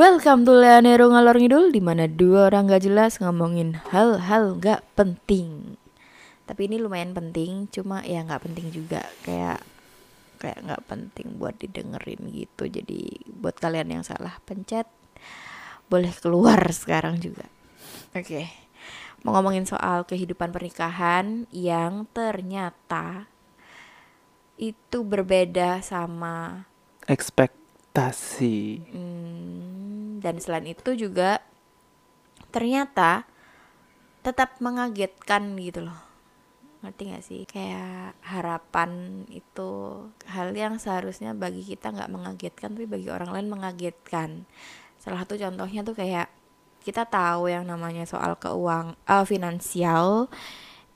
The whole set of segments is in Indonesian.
Welcome to Leonero Ngalor Ngidul Di mana dua orang gak jelas ngomongin hal-hal gak penting. Tapi ini lumayan penting Cuma ya gak penting juga. Kayak kayak gak penting buat didengerin gitu. Jadi buat kalian yang salah pencet Boleh keluar sekarang juga. Oke Mau ngomongin soal kehidupan pernikahan Yang ternyata Itu berbeda sama ekspektasi. Hmm, dan selain itu juga ternyata tetap mengagetkan gitu loh. Ngerti gak sih? Kayak harapan itu hal yang seharusnya bagi kita nggak mengagetkan tapi bagi orang lain mengagetkan. Salah satu contohnya tuh kayak kita tahu yang namanya soal keuang eh, finansial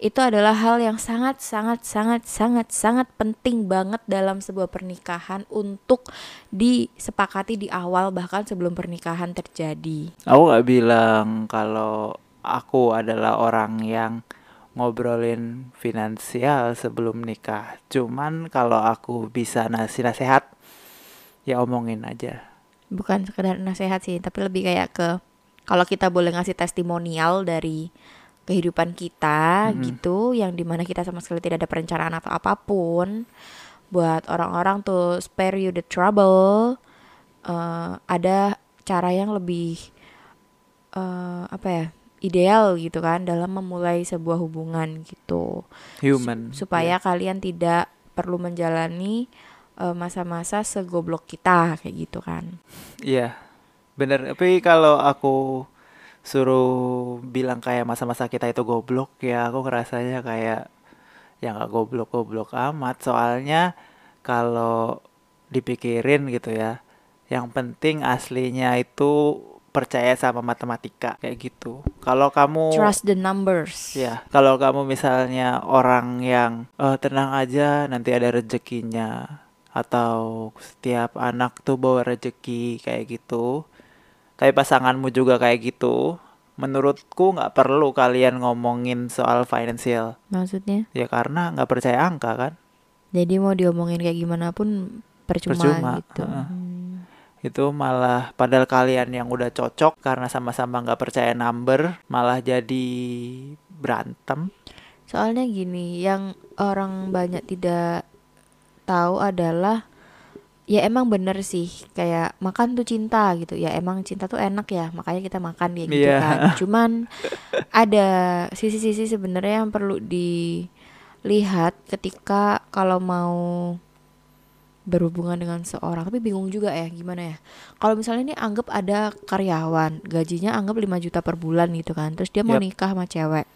itu adalah hal yang sangat sangat sangat sangat sangat penting banget dalam sebuah pernikahan untuk disepakati di awal bahkan sebelum pernikahan terjadi. aku nggak bilang kalau aku adalah orang yang ngobrolin finansial sebelum nikah cuman kalau aku bisa ngasih nasihat ya omongin aja Bukan sekedar nasihat sih, tapi lebih kayak ke kalau kita boleh ngasih testimonial dari kehidupan kita Mhm. gitu yang di mana kita sama sekali tidak ada perencanaan atau apa pun buat orang-orang tuh spare you the trouble eh, ada cara yang lebih eh, apa ya ideal gitu kan dalam memulai sebuah hubungan gitu. Human Su- supaya kalian tidak perlu menjalani eh, masa-masa segoblok kita kayak gitu kan. Iya bener. Tapi kalau aku suruh bilang kayak masa-masa kita itu goblok ya aku ngerasanya kayak ya nggak goblok-goblok amat. Soalnya kalau dipikirin gitu ya yang penting aslinya itu percaya sama matematika kayak gitu. Kalau kamu trust the numbers. Ya kalau kamu misalnya orang yang "Eh, tenang aja nanti ada rezekinya atau setiap anak tuh bawa rezeki kayak gitu tapi pasanganmu juga kayak gitu menurutku nggak perlu kalian ngomongin soal financial. Maksudnya? Ya karena nggak percaya angka kan? Jadi mau diomongin kayak gimana pun percuma, Percuma, gitu. Hmm. itu malah padahal kalian yang udah cocok karena sama-sama nggak percaya number malah jadi berantem. Soalnya gini, yang orang banyak tidak tahu adalah ya emang bener sih. Kayak makan tuh cinta gitu. Ya emang cinta tuh enak ya. Makanya kita makan kayak gitu Iya. kan. Cuman ada sisi-sisi sebenarnya yang perlu dilihat ketika kalau mau berhubungan dengan seorang. Tapi bingung juga ya gimana ya. Kalau misalnya ini anggap ada karyawan gajinya anggap 5 juta per bulan gitu kan. Terus dia mau Yap. nikah sama cewek.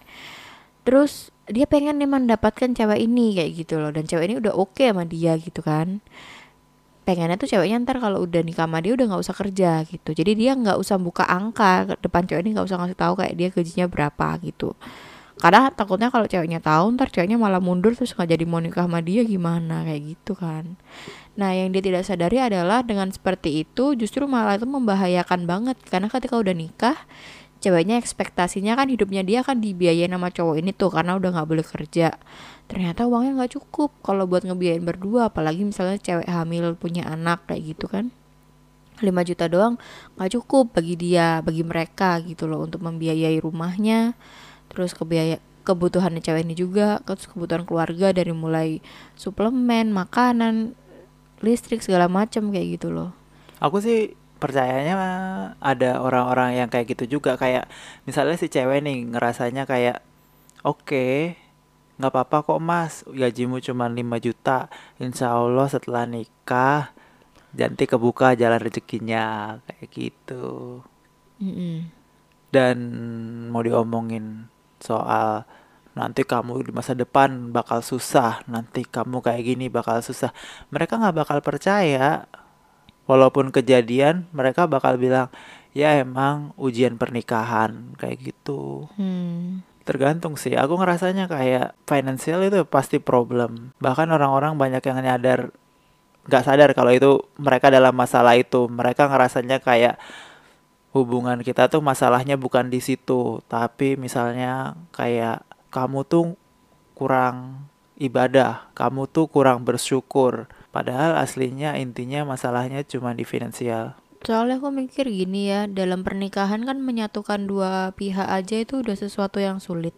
Terus dia pengen nih mendapatkan cewek ini kayak gitu loh. Dan cewek ini udah oke sama dia gitu kan pengennya tuh ceweknya ntar kalau udah nikah sama dia udah nggak usah kerja gitu. Jadi dia nggak usah buka angka depan cewek ini nggak usah ngasih tahu kayak dia gajinya berapa gitu. Karena takutnya kalau ceweknya tahu ntar ceweknya malah mundur terus nggak jadi mau nikah sama dia gimana? Kayak gitu kan. Nah yang dia tidak sadari adalah dengan seperti itu justru malah itu membahayakan banget. Karena ketika udah nikah ceweknya ekspektasinya kan hidupnya dia kan dibiayain sama cowok ini tuh karena udah nggak boleh kerja. Ternyata uangnya nggak cukup kalau buat ngebiayain berdua apalagi misalnya cewek hamil punya anak kayak gitu kan. 5 juta doang nggak cukup bagi dia bagi mereka gitu loh untuk membiayai rumahnya. Terus kebiaya kebutuhannya cewek ini juga terus kebutuhan keluarga dari mulai suplemen makanan listrik segala macam kayak gitu loh. Aku sih percayanya ada orang-orang yang kayak gitu juga. Kayak misalnya si cewek nih ngerasanya kayak oke nggak apa-apa kok mas. Gajimu cuma 5 juta. Insya Allah setelah nikah nanti kebuka jalan rezekinya. Kayak gitu. Mm-mm. dan mau diomongin soal nanti kamu di masa depan bakal susah. Nanti kamu kayak gini bakal susah. Mereka nggak bakal percaya walaupun kejadian mereka bakal bilang ya emang ujian pernikahan kayak gitu. Hmm. tergantung sih. Aku ngerasanya kayak financial itu pasti problem. Bahkan orang-orang banyak yang nyadar nggak sadar kalau itu mereka dalam masalah itu. Mereka ngerasanya kayak hubungan kita tuh masalahnya bukan di situ tapi misalnya kayak kamu tuh kurang ibadah kamu tuh kurang bersyukur padahal aslinya intinya masalahnya cuma di finansial Soalnya aku mikir gini ya, dalam pernikahan kan menyatukan dua pihak aja itu udah sesuatu yang sulit.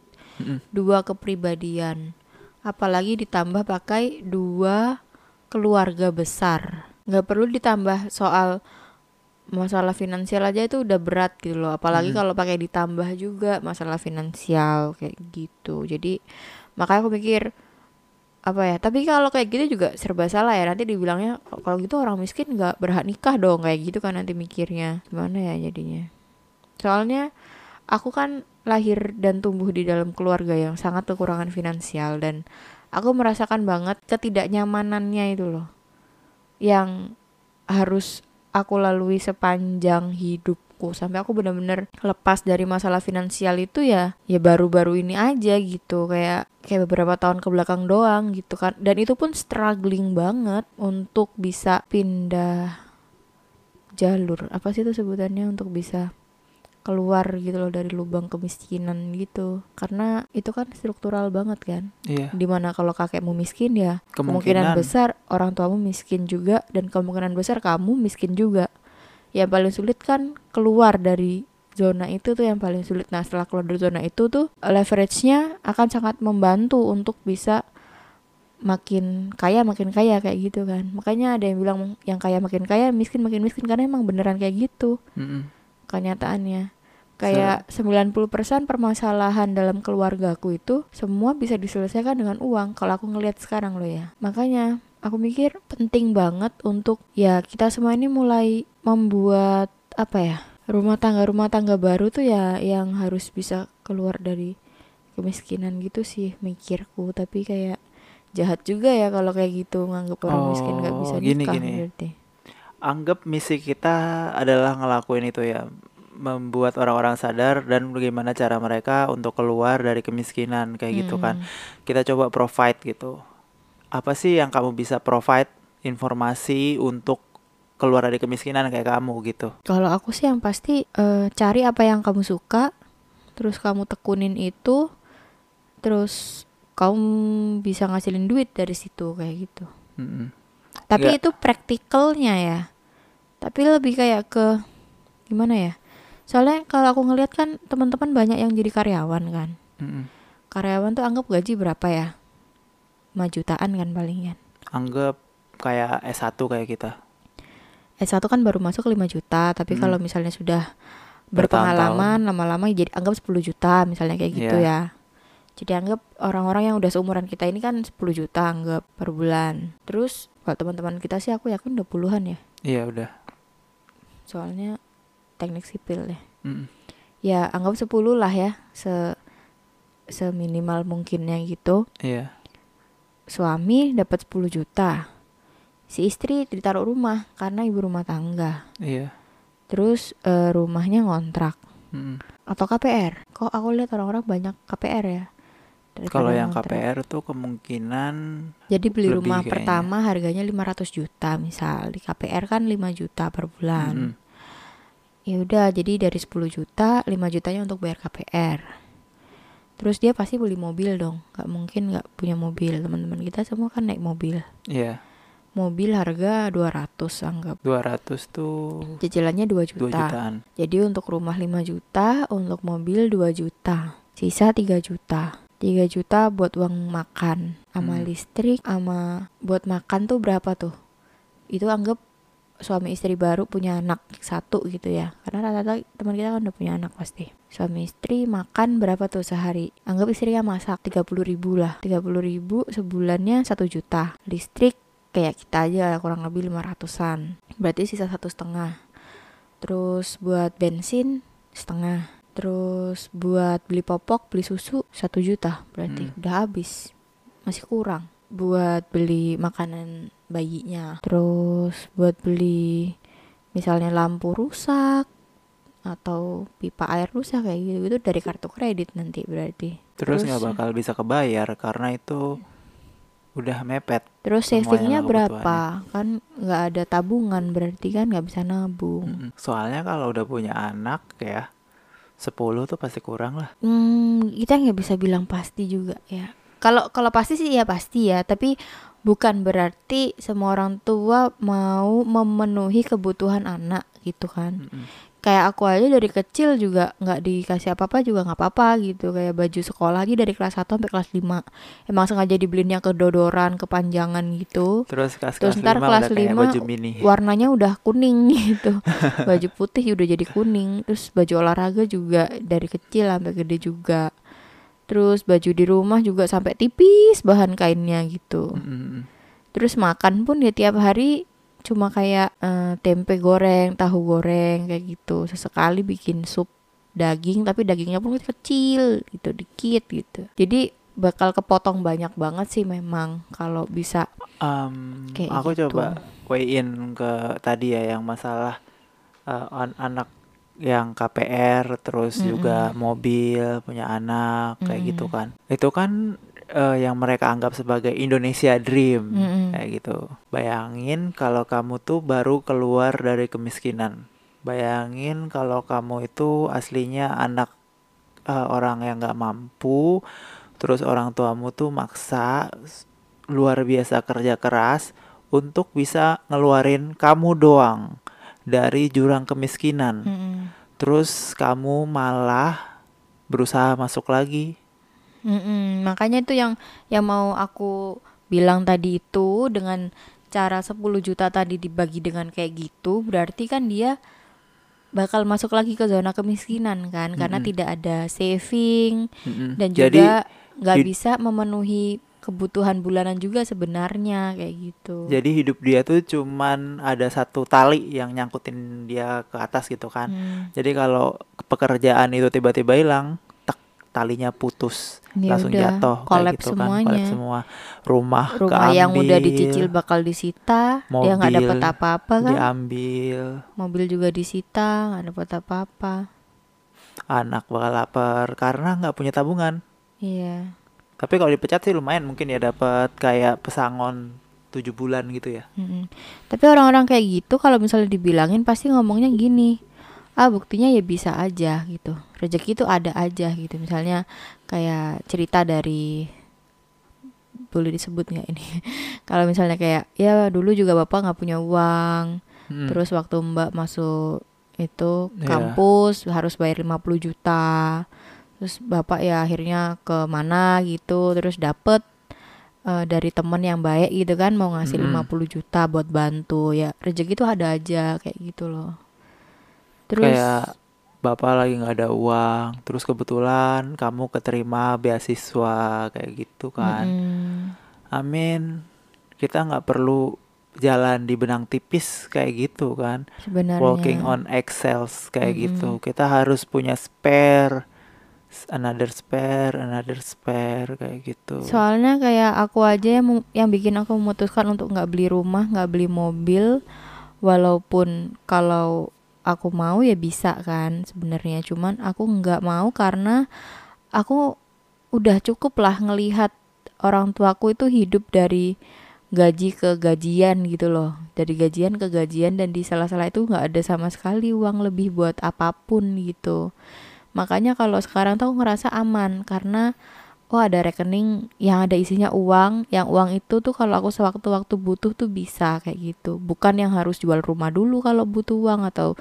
Dua kepribadian. Apalagi ditambah pakai dua keluarga besar. Nggak perlu ditambah soal masalah finansial aja itu udah berat gitu loh. Apalagi kalau pakai ditambah juga masalah finansial kayak gitu. Jadi makanya aku mikir apa ya tapi kalau kayak gitu juga serba salah ya. Nanti dibilangnya kalau gitu orang miskin nggak berhak nikah dong kayak gitu kan nanti mikirnya. Gimana ya jadinya? Soalnya aku kan lahir dan tumbuh di dalam keluarga yang sangat kekurangan finansial dan aku merasakan banget ketidaknyamanannya itu loh. Yang harus aku lalui sepanjang hidupku sampai aku benar-benar lepas dari masalah finansial itu ya ya baru-baru ini aja gitu. Kayak kayak beberapa tahun ke belakang doang gitu kan. Dan itu pun struggling banget untuk bisa pindah jalur. Apa sih itu sebutannya? Untuk bisa keluar gitu loh dari lubang kemiskinan gitu. Karena itu kan struktural banget kan. Iya. di mana kalau kakekmu miskin ya kemungkinan Kemungkinan. besar orang tuamu miskin juga. Dan kemungkinan besar kamu miskin juga yang paling sulit kan keluar dari zona itu tuh yang paling sulit. Nah setelah keluar dari zona itu tuh leverage-nya akan sangat membantu untuk bisa makin kaya makin kaya kayak gitu kan. Makanya ada yang bilang yang kaya makin kaya miskin makin miskin karena emang beneran kayak gitu Mm-mm. kenyataannya. Kayak 90% permasalahan dalam keluargaku itu semua bisa diselesaikan dengan uang kalau aku ngelihat sekarang loh ya. Makanya aku mikir penting banget untuk ya kita semua ini mulai membuat apa ya rumah tangga rumah tangga baru tuh ya yang harus bisa keluar dari kemiskinan gitu sih mikirku tapi kayak jahat juga ya kalau kayak gitu nganggap orang miskin nggak bisa Oh, gini, nikah gini. berarti Anggap misi kita adalah ngelakuin itu ya, membuat orang-orang sadar dan bagaimana cara mereka untuk keluar dari kemiskinan kayak gitu kan. Mm-mm. Kita coba provide gitu. Apa sih yang kamu bisa provide informasi untuk keluar dari kemiskinan kayak kamu gitu. Kalau aku sih yang pasti eh, cari apa yang kamu suka, terus kamu tekunin itu, terus kamu bisa ngasilin duit dari situ kayak gitu. Mm-mm. Tapi Nggak- itu praktikalnya ya. Tapi lebih kayak ke gimana ya? Soalnya kalau aku ngeliat kan teman-teman banyak yang jadi karyawan kan. Mm-mm. Karyawan tuh anggap gaji berapa ya? 5 jutaan kan palingan. Anggap kayak S1 kayak kita. S1 kan baru masuk 5 juta, tapi Hmm. kalau misalnya sudah berpengalaman lama-lama jadi anggap 10 juta misalnya kayak gitu Iya. ya. Jadi anggap orang-orang yang udah seumuran kita ini kan 10 juta anggap per bulan. Terus kalau teman-teman kita sih aku yakin udah puluhan ya. Iya udah. Soalnya teknik sipil ya. Mm-mm. Ya anggap 10 lah ya se seminimal mungkinnya gitu. Iya. Suami dapat 10 juta. Si istri ditaruh rumah karena ibu rumah tangga. Iya. Terus eh, rumahnya ngontrak. Mm-mm. atau KPR. Kok aku lihat orang-orang banyak KPR ya. Kalau yang ngontrak. KPR tuh kemungkinan Jadi beli lebih rumah kayaknya. pertama harganya 500 juta misal. Di KPR kan 5 juta per bulan. Mm-mm. Ya udah, jadi dari 10 juta, 5 jutanya untuk bayar KPR. Terus dia pasti beli mobil dong. Gak mungkin gak punya mobil. Teman-teman kita semua kan naik mobil. Iya. Mobil harga 200 anggap. 200 tuh Cicilannya 2 2 juta. jutaan. Jadi untuk rumah 5 juta, untuk mobil 2 juta. Sisa 3 juta. 3 juta buat uang makan sama Hmm. listrik sama buat makan tuh berapa tuh? Itu anggap suami istri baru punya anak satu gitu ya. Karena rata-rata teman kita kan udah punya anak pasti. Suami istri makan berapa tuh sehari? Anggap istrinya masak 30 ribu lah. 30 ribu sebulannya 1 juta. Listrik kayak kita aja kurang lebih 500an. Berarti sisa satu setengah. Terus buat bensin setengah. Terus buat beli popok, beli susu satu juta berarti Hmm. udah habis. Masih kurang buat beli makanan bayinya. Terus buat beli misalnya lampu rusak atau pipa air rusak kayak gitu itu dari kartu kredit nanti berarti. Terus Terus- nggak bakal bisa kebayar karena itu udah mepet. Terus savingnya berapa? Kan nggak ada tabungan berarti kan nggak bisa nabung. Soalnya kalau udah punya anak ya 10 tuh pasti kurang lah. Hmm, kita nggak bisa bilang pasti juga ya. Kalau kalau pasti sih ya pasti ya, tapi bukan berarti semua orang tua mau memenuhi kebutuhan anak gitu kan Mm-mm. Kayak aku aja dari kecil juga nggak dikasih apa-apa juga nggak apa-apa gitu. Kayak baju sekolah aja dari kelas 1 sampai kelas 5 emang sengaja dibeliinnya kedodoran kepanjangan gitu. Terus kelas Terus kelas ntar lima kelas udah kayak lima baju mini. warnanya udah kuning gitu. Baju putih udah jadi kuning. Terus baju olahraga juga dari kecil sampai gede juga. Terus baju di rumah juga sampai tipis bahan kainnya gitu. Mm-mm. terus makan pun ya tiap hari cuma kayak eh, tempe goreng tahu goreng kayak gitu. Sesekali bikin sup daging tapi dagingnya pun kecil gitu dikit gitu. Jadi bakal kepotong banyak banget sih memang kalau bisa Um, Kayak aku gitu. coba weigh in ke tadi ya yang masalah uh, an- anak yang KPR terus juga mobil punya anak kayak gitu kan. Itu kan uh, yang mereka anggap sebagai Indonesia Dream. Mm-mm. kayak gitu. Bayangin kalau kamu tuh baru keluar dari kemiskinan. Bayangin kalau kamu itu aslinya anak uh, orang yang nggak mampu terus orang tuamu tuh maksa luar biasa kerja keras untuk bisa ngeluarin kamu doang dari jurang kemiskinan. Mm-mm. terus kamu malah berusaha masuk lagi Mm-mm, makanya itu yang yang mau aku bilang tadi itu dengan cara 10 juta tadi dibagi dengan kayak gitu berarti kan dia bakal masuk lagi ke zona kemiskinan kan karena Mm-mm. tidak ada saving Mm-mm. dan jadi juga nggak bisa memenuhi kebutuhan bulanan juga sebenarnya kayak gitu. jadi hidup dia tuh cuman ada satu tali yang nyangkutin dia ke atas gitu kan Hmm, Jadi kalau pekerjaan itu tiba-tiba hilang, talinya putus, ya langsung udah, jatuh kayak gitu kan, semuanya. collab semua. Rumah Rumah yang udah keambil, dicicil bakal disita, dia nggak Mobil dapat apa-apa kan? diambil, Mobil juga disita, nggak dapat apa-apa. anak bakal lapar karena nggak punya tabungan. Iya. Tapi kalau dipecat sih lumayan mungkin ya dapat kayak pesangon tujuh bulan gitu ya. Mm-mm. Tapi orang-orang kayak gitu kalau misalnya dibilangin pasti ngomongnya gini. Ah buktinya ya bisa aja gitu. Rezeki itu ada aja gitu. Misalnya kayak cerita dari boleh disebut nggak ini? kalau misalnya kayak ya dulu juga bapak nggak punya uang. Mm. Terus waktu mbak masuk itu Iya. kampus harus bayar 50 juta. Terus bapak ya akhirnya ke mana gitu terus dapet eh, dari temen yang baik gitu kan mau ngasih Mm-mm. 50 juta buat bantu ya rezeki tuh ada aja kayak gitu loh. Terus Kayak bapak lagi nggak ada uang, terus kebetulan kamu keterima beasiswa kayak gitu kan. mm-mm, Amin. Kita nggak perlu jalan di benang tipis kayak gitu kan. sebenarnya Walking on eggshells kayak Mm-mm. gitu. Kita harus punya spare, another spare, another spare kayak gitu. Soalnya kayak aku aja yang, yang bikin aku memutuskan untuk nggak beli rumah, nggak beli mobil, walaupun kalau aku mau ya bisa kan sebenarnya. Cuman aku nggak mau karena aku udah cukup lah ngelihat orang tuaku itu hidup dari gaji ke gajian gitu loh. Dari gajian ke gajian dan di salah-salah itu nggak ada sama sekali uang lebih buat apa pun gitu. Makanya kalau sekarang tuh aku ngerasa aman karena oh ada rekening yang ada isinya uang yang uang itu tuh kalau aku sewaktu-waktu butuh tuh bisa kayak gitu bukan yang harus jual rumah dulu kalau butuh uang atau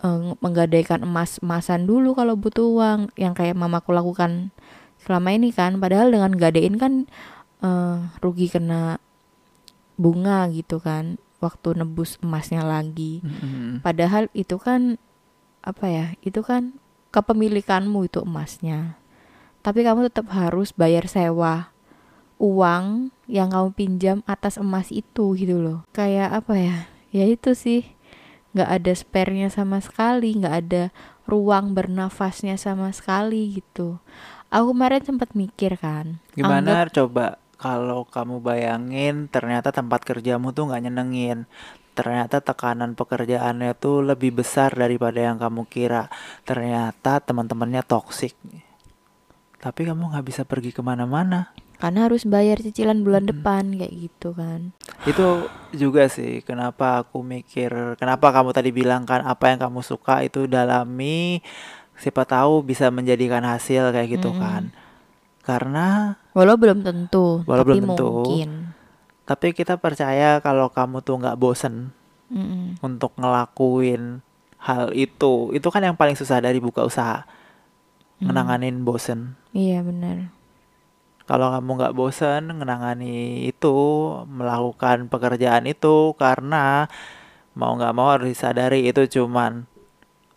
eh, menggadaikan emas emasan dulu kalau butuh uang yang kayak mamaku lakukan selama ini kan padahal dengan gadein kan eh, rugi kena bunga gitu kan waktu nebus emasnya lagi Mm-mm. Padahal itu kan apa ya? Itu kan kepemilikanmu itu emasnya. Tapi kamu tetap harus bayar sewa uang yang kamu pinjam atas emas itu gitu loh. Kayak apa ya? Ya itu sih. nggak ada spare-nya sama sekali, nggak ada ruang bernafasnya sama sekali gitu. Aku kemarin sempat mikir kan. anggap- Gimana coba kalau kamu bayangin ternyata tempat kerjamu tuh nggak nyenengin. Ternyata tekanan pekerjaannya tuh lebih besar daripada yang kamu kira. Ternyata teman-temannya toksik. Tapi kamu nggak bisa pergi ke mana-mana. karena harus bayar cicilan bulan Mm-mm. depan kayak gitu kan. Itu juga sih kenapa aku mikir, kenapa kamu tadi bilang kan apa yang kamu suka itu dalami, siapa tahu bisa menjadikan hasil kayak gitu Mm-mm. kan. Karena Walau belum tentu, Walau tapi belum tentu. mungkin. tapi kita percaya kalau kamu tuh nggak bosen Mm-mm. untuk ngelakuin hal itu. Itu kan yang paling susah dari buka usaha. Hmm. Ngenanganin bosen. Iya benar. Kalau kamu nggak bosen ngenangani itu, melakukan pekerjaan itu karena mau nggak mau harus disadari itu cuman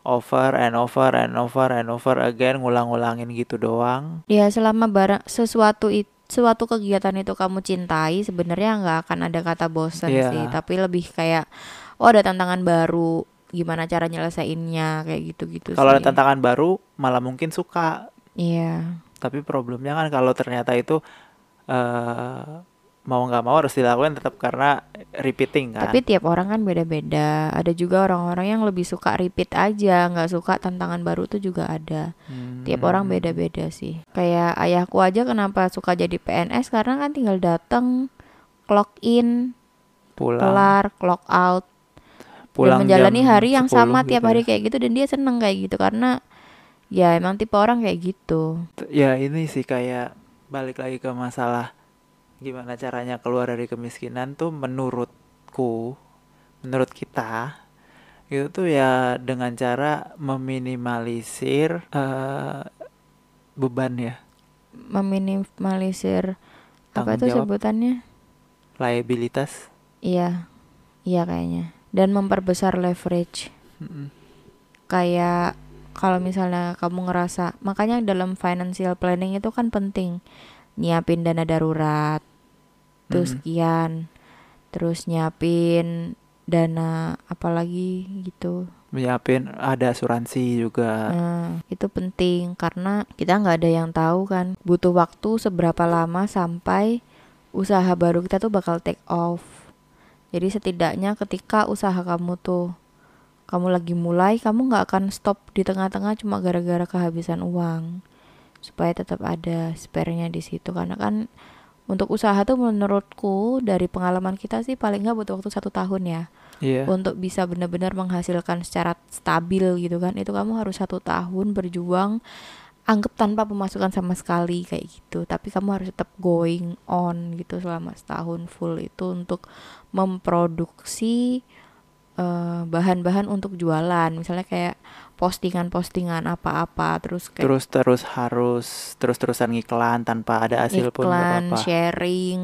over and over and over and over again ngulang-ngulangin gitu doang. Ya selama barang sesuatu itu suatu kegiatan itu kamu cintai sebenarnya nggak akan ada kata bosan Iya. sih tapi lebih kayak oh ada tantangan baru gimana cara nyelesainnya kayak gitu-gitu Kalau ada tantangan baru malah mungkin suka. iya. Tapi problemnya kan kalau ternyata itu eh mau nggak mau harus dilakukan tetap karena repeating kan. tapi tiap orang kan beda-beda. Ada juga orang-orang yang lebih suka repeat aja nggak suka tantangan baru tuh juga ada. Tiap orang Hmm. beda-beda sih. Kayak ayahku aja kenapa suka jadi PNS karena kan tinggal datang clock in pulang. kelar clock out pulang dan menjalani jam hari yang 10 sama tiap gitu hari ya. kayak gitu dan dia seneng kayak gitu karena ya emang tipe orang kayak gitu. Ya ini sih kayak balik lagi ke masalah gimana caranya keluar dari kemiskinan tuh menurutku, menurut kita itu tuh ya dengan cara meminimalisir eh, beban ya, meminimalisir apa itu sebutannya? Liabilitas. iya iya kayaknya dan memperbesar leverage Mm-mm. kayak kalau misalnya kamu ngerasa makanya dalam financial planning itu kan penting nyiapin dana darurat tuh Mm-mm. sekian terus nyiapin dana apalagi gitu Menyiapin ada asuransi juga. Nah, itu penting karena kita nggak ada yang tahu kan butuh waktu seberapa lama sampai usaha baru kita tuh bakal take off. Jadi setidaknya ketika usaha kamu tuh kamu lagi mulai, kamu nggak akan stop di tengah-tengah cuma gara-gara kehabisan uang. Supaya tetap ada spare-nya di situ karena kan untuk usaha tuh menurutku dari pengalaman kita sih paling nggak butuh waktu satu tahun ya Iya. untuk bisa benar-benar menghasilkan secara stabil gitu kan itu kamu harus satu tahun berjuang anggap tanpa pemasukan sama sekali kayak gitu tapi kamu harus tetap going on gitu selama setahun full itu untuk memproduksi eh, bahan-bahan untuk jualan misalnya kayak postingan-postingan apa-apa terus kayak Terus terus harus terus-terusan ngiklan tanpa ada hasil pun iklan, apa-apa. sharing,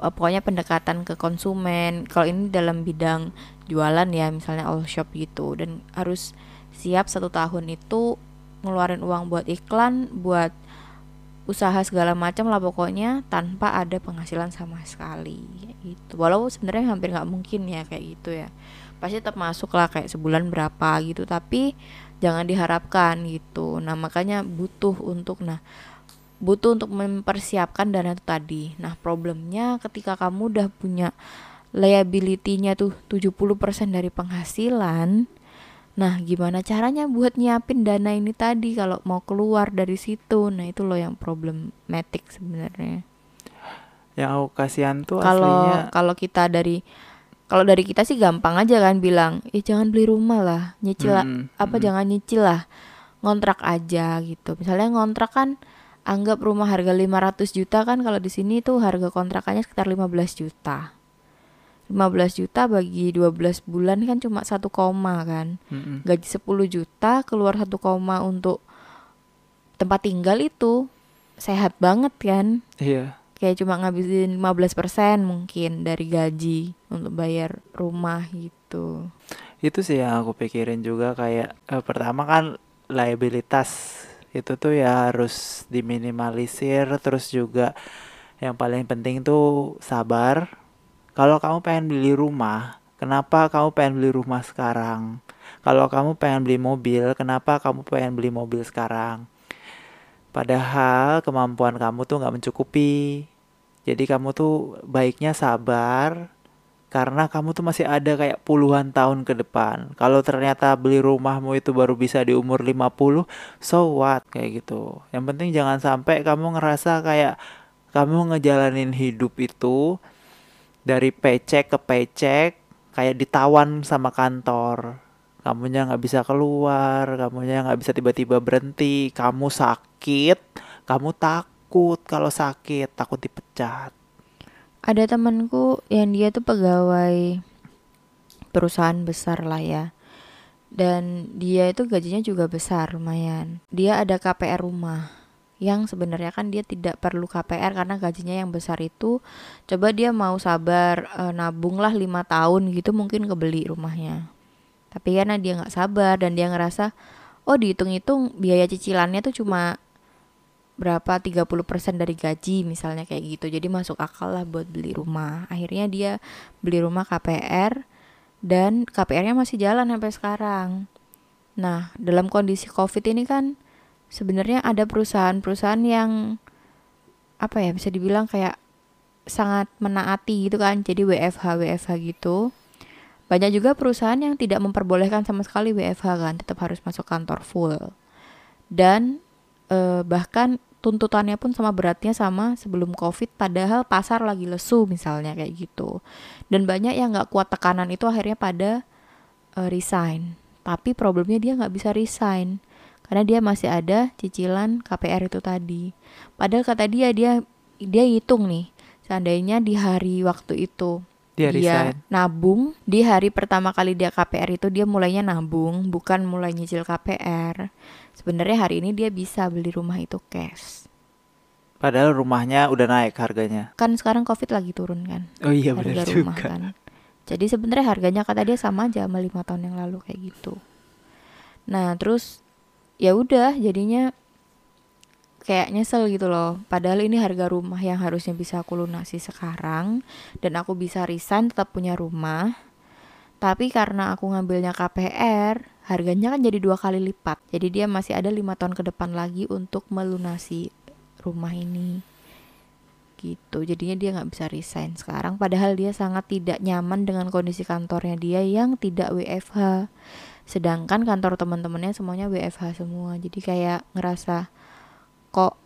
eh, pokoknya pendekatan ke konsumen. Kalau ini dalam bidang jualan ya, misalnya all shop gitu, dan harus siap satu tahun itu ngeluarin uang buat iklan, buat usaha segala macam lah pokoknya tanpa ada penghasilan sama sekali gitu. Walau sebenarnya hampir nggak mungkin ya kayak gitu ya. Pasti tetap masuk lah kayak sebulan berapa gitu, tapi jangan diharapkan gitu. Nah makanya butuh untuk nah butuh untuk mempersiapkan dana itu tadi. Nah, problemnya ketika kamu udah punya liability-nya tuh 70% dari penghasilan. Nah, gimana caranya buat nyiapin dana ini tadi kalau mau keluar dari situ? Nah, itu loh yang problematic sebenarnya. Yang aku kasihan tuh Kalau aslinya kalau kita dari kalau dari kita sih gampang aja kan bilang, "Eh, jangan beli rumah lah, nyicil Mm-mm, apa mm-mm. jangan nyicil lah. Ngontrak aja gitu." Misalnya ngontrak kan anggap rumah harga 500 juta kan kalau di sini tuh harga kontrakannya sekitar 15 juta. 15 juta bagi 12 bulan kan cuma satu koma kan. Mm-mm. Gaji 10 juta keluar satu koma untuk tempat tinggal itu sehat banget kan. Iya. Kayak cuma ngabisin 15% mungkin dari gaji untuk bayar rumah gitu. Itu sih yang aku pikirin juga kayak eh, pertama kan liabilitas itu tuh ya harus diminimalisir terus juga yang paling penting tuh sabar. Kalau kamu pengen beli rumah, kenapa kamu pengen beli rumah sekarang? Kalau kamu pengen beli mobil, kenapa kamu pengen beli mobil sekarang? Padahal kemampuan kamu tuh nggak mencukupi. Jadi kamu tuh baiknya sabar karena kamu tuh masih ada kayak puluhan tahun ke depan. Kalau ternyata beli rumahmu itu baru bisa di umur 50, so what kayak gitu. Yang penting jangan sampai kamu ngerasa kayak kamu ngejalanin hidup itu dari paycheck ke paycheck kayak ditawan sama kantor. Kamunya nggak bisa keluar, kamunya nggak bisa tiba-tiba berhenti, kamu sakit, kamu takut kalau sakit, takut dipecat. Ada temanku yang dia tuh pegawai perusahaan besar lah ya dan dia itu gajinya juga besar lumayan dia ada KPR rumah yang sebenarnya kan dia tidak perlu KPR karena gajinya yang besar itu coba dia mau sabar e, nabung lah lima tahun gitu mungkin kebeli rumahnya. Tapi karena dia nggak sabar dan dia ngerasa oh dihitung-hitung biaya cicilannya tuh cuma berapa 30% dari gaji misalnya kayak gitu. Jadi masuk akal lah buat beli rumah. Akhirnya dia beli rumah KPR dan KPR-nya masih jalan sampai sekarang. Nah, dalam kondisi Covid ini kan sebenarnya ada perusahaan-perusahaan yang apa ya bisa dibilang kayak sangat menaati gitu kan. Jadi WFH WFH gitu. Banyak juga perusahaan yang tidak memperbolehkan sama sekali WFH kan, tetap harus masuk kantor full. Dan eh, bahkan tuntutannya pun sama beratnya sama sebelum covid padahal pasar lagi lesu misalnya kayak gitu dan banyak yang nggak kuat tekanan itu akhirnya pada uh, resign tapi problemnya dia nggak bisa resign karena dia masih ada cicilan KPR itu tadi padahal kata dia dia dia hitung nih seandainya di hari waktu itu dia, dia nabung di hari pertama kali dia KPR itu dia mulainya nabung bukan mulai nyicil KPR sebenarnya hari ini dia bisa beli rumah itu cash. Padahal rumahnya udah naik harganya. Kan sekarang Covid lagi turun kan. Oh iya benar rumah juga. kan. Jadi sebenarnya harganya kata dia sama aja sama lima tahun yang lalu kayak gitu. Nah, terus ya udah jadinya kayak nyesel gitu loh. Padahal ini harga rumah yang harusnya bisa aku lunasi sekarang dan aku bisa resign tetap punya rumah. Tapi karena aku ngambilnya KPR, harganya kan jadi dua kali lipat. Jadi dia masih ada lima tahun ke depan lagi untuk melunasi rumah ini. Gitu. Jadinya dia nggak bisa resign sekarang. Padahal dia sangat tidak nyaman dengan kondisi kantornya dia yang tidak WFH sedangkan kantor teman-temannya semuanya WFH semua. Jadi kayak ngerasa kok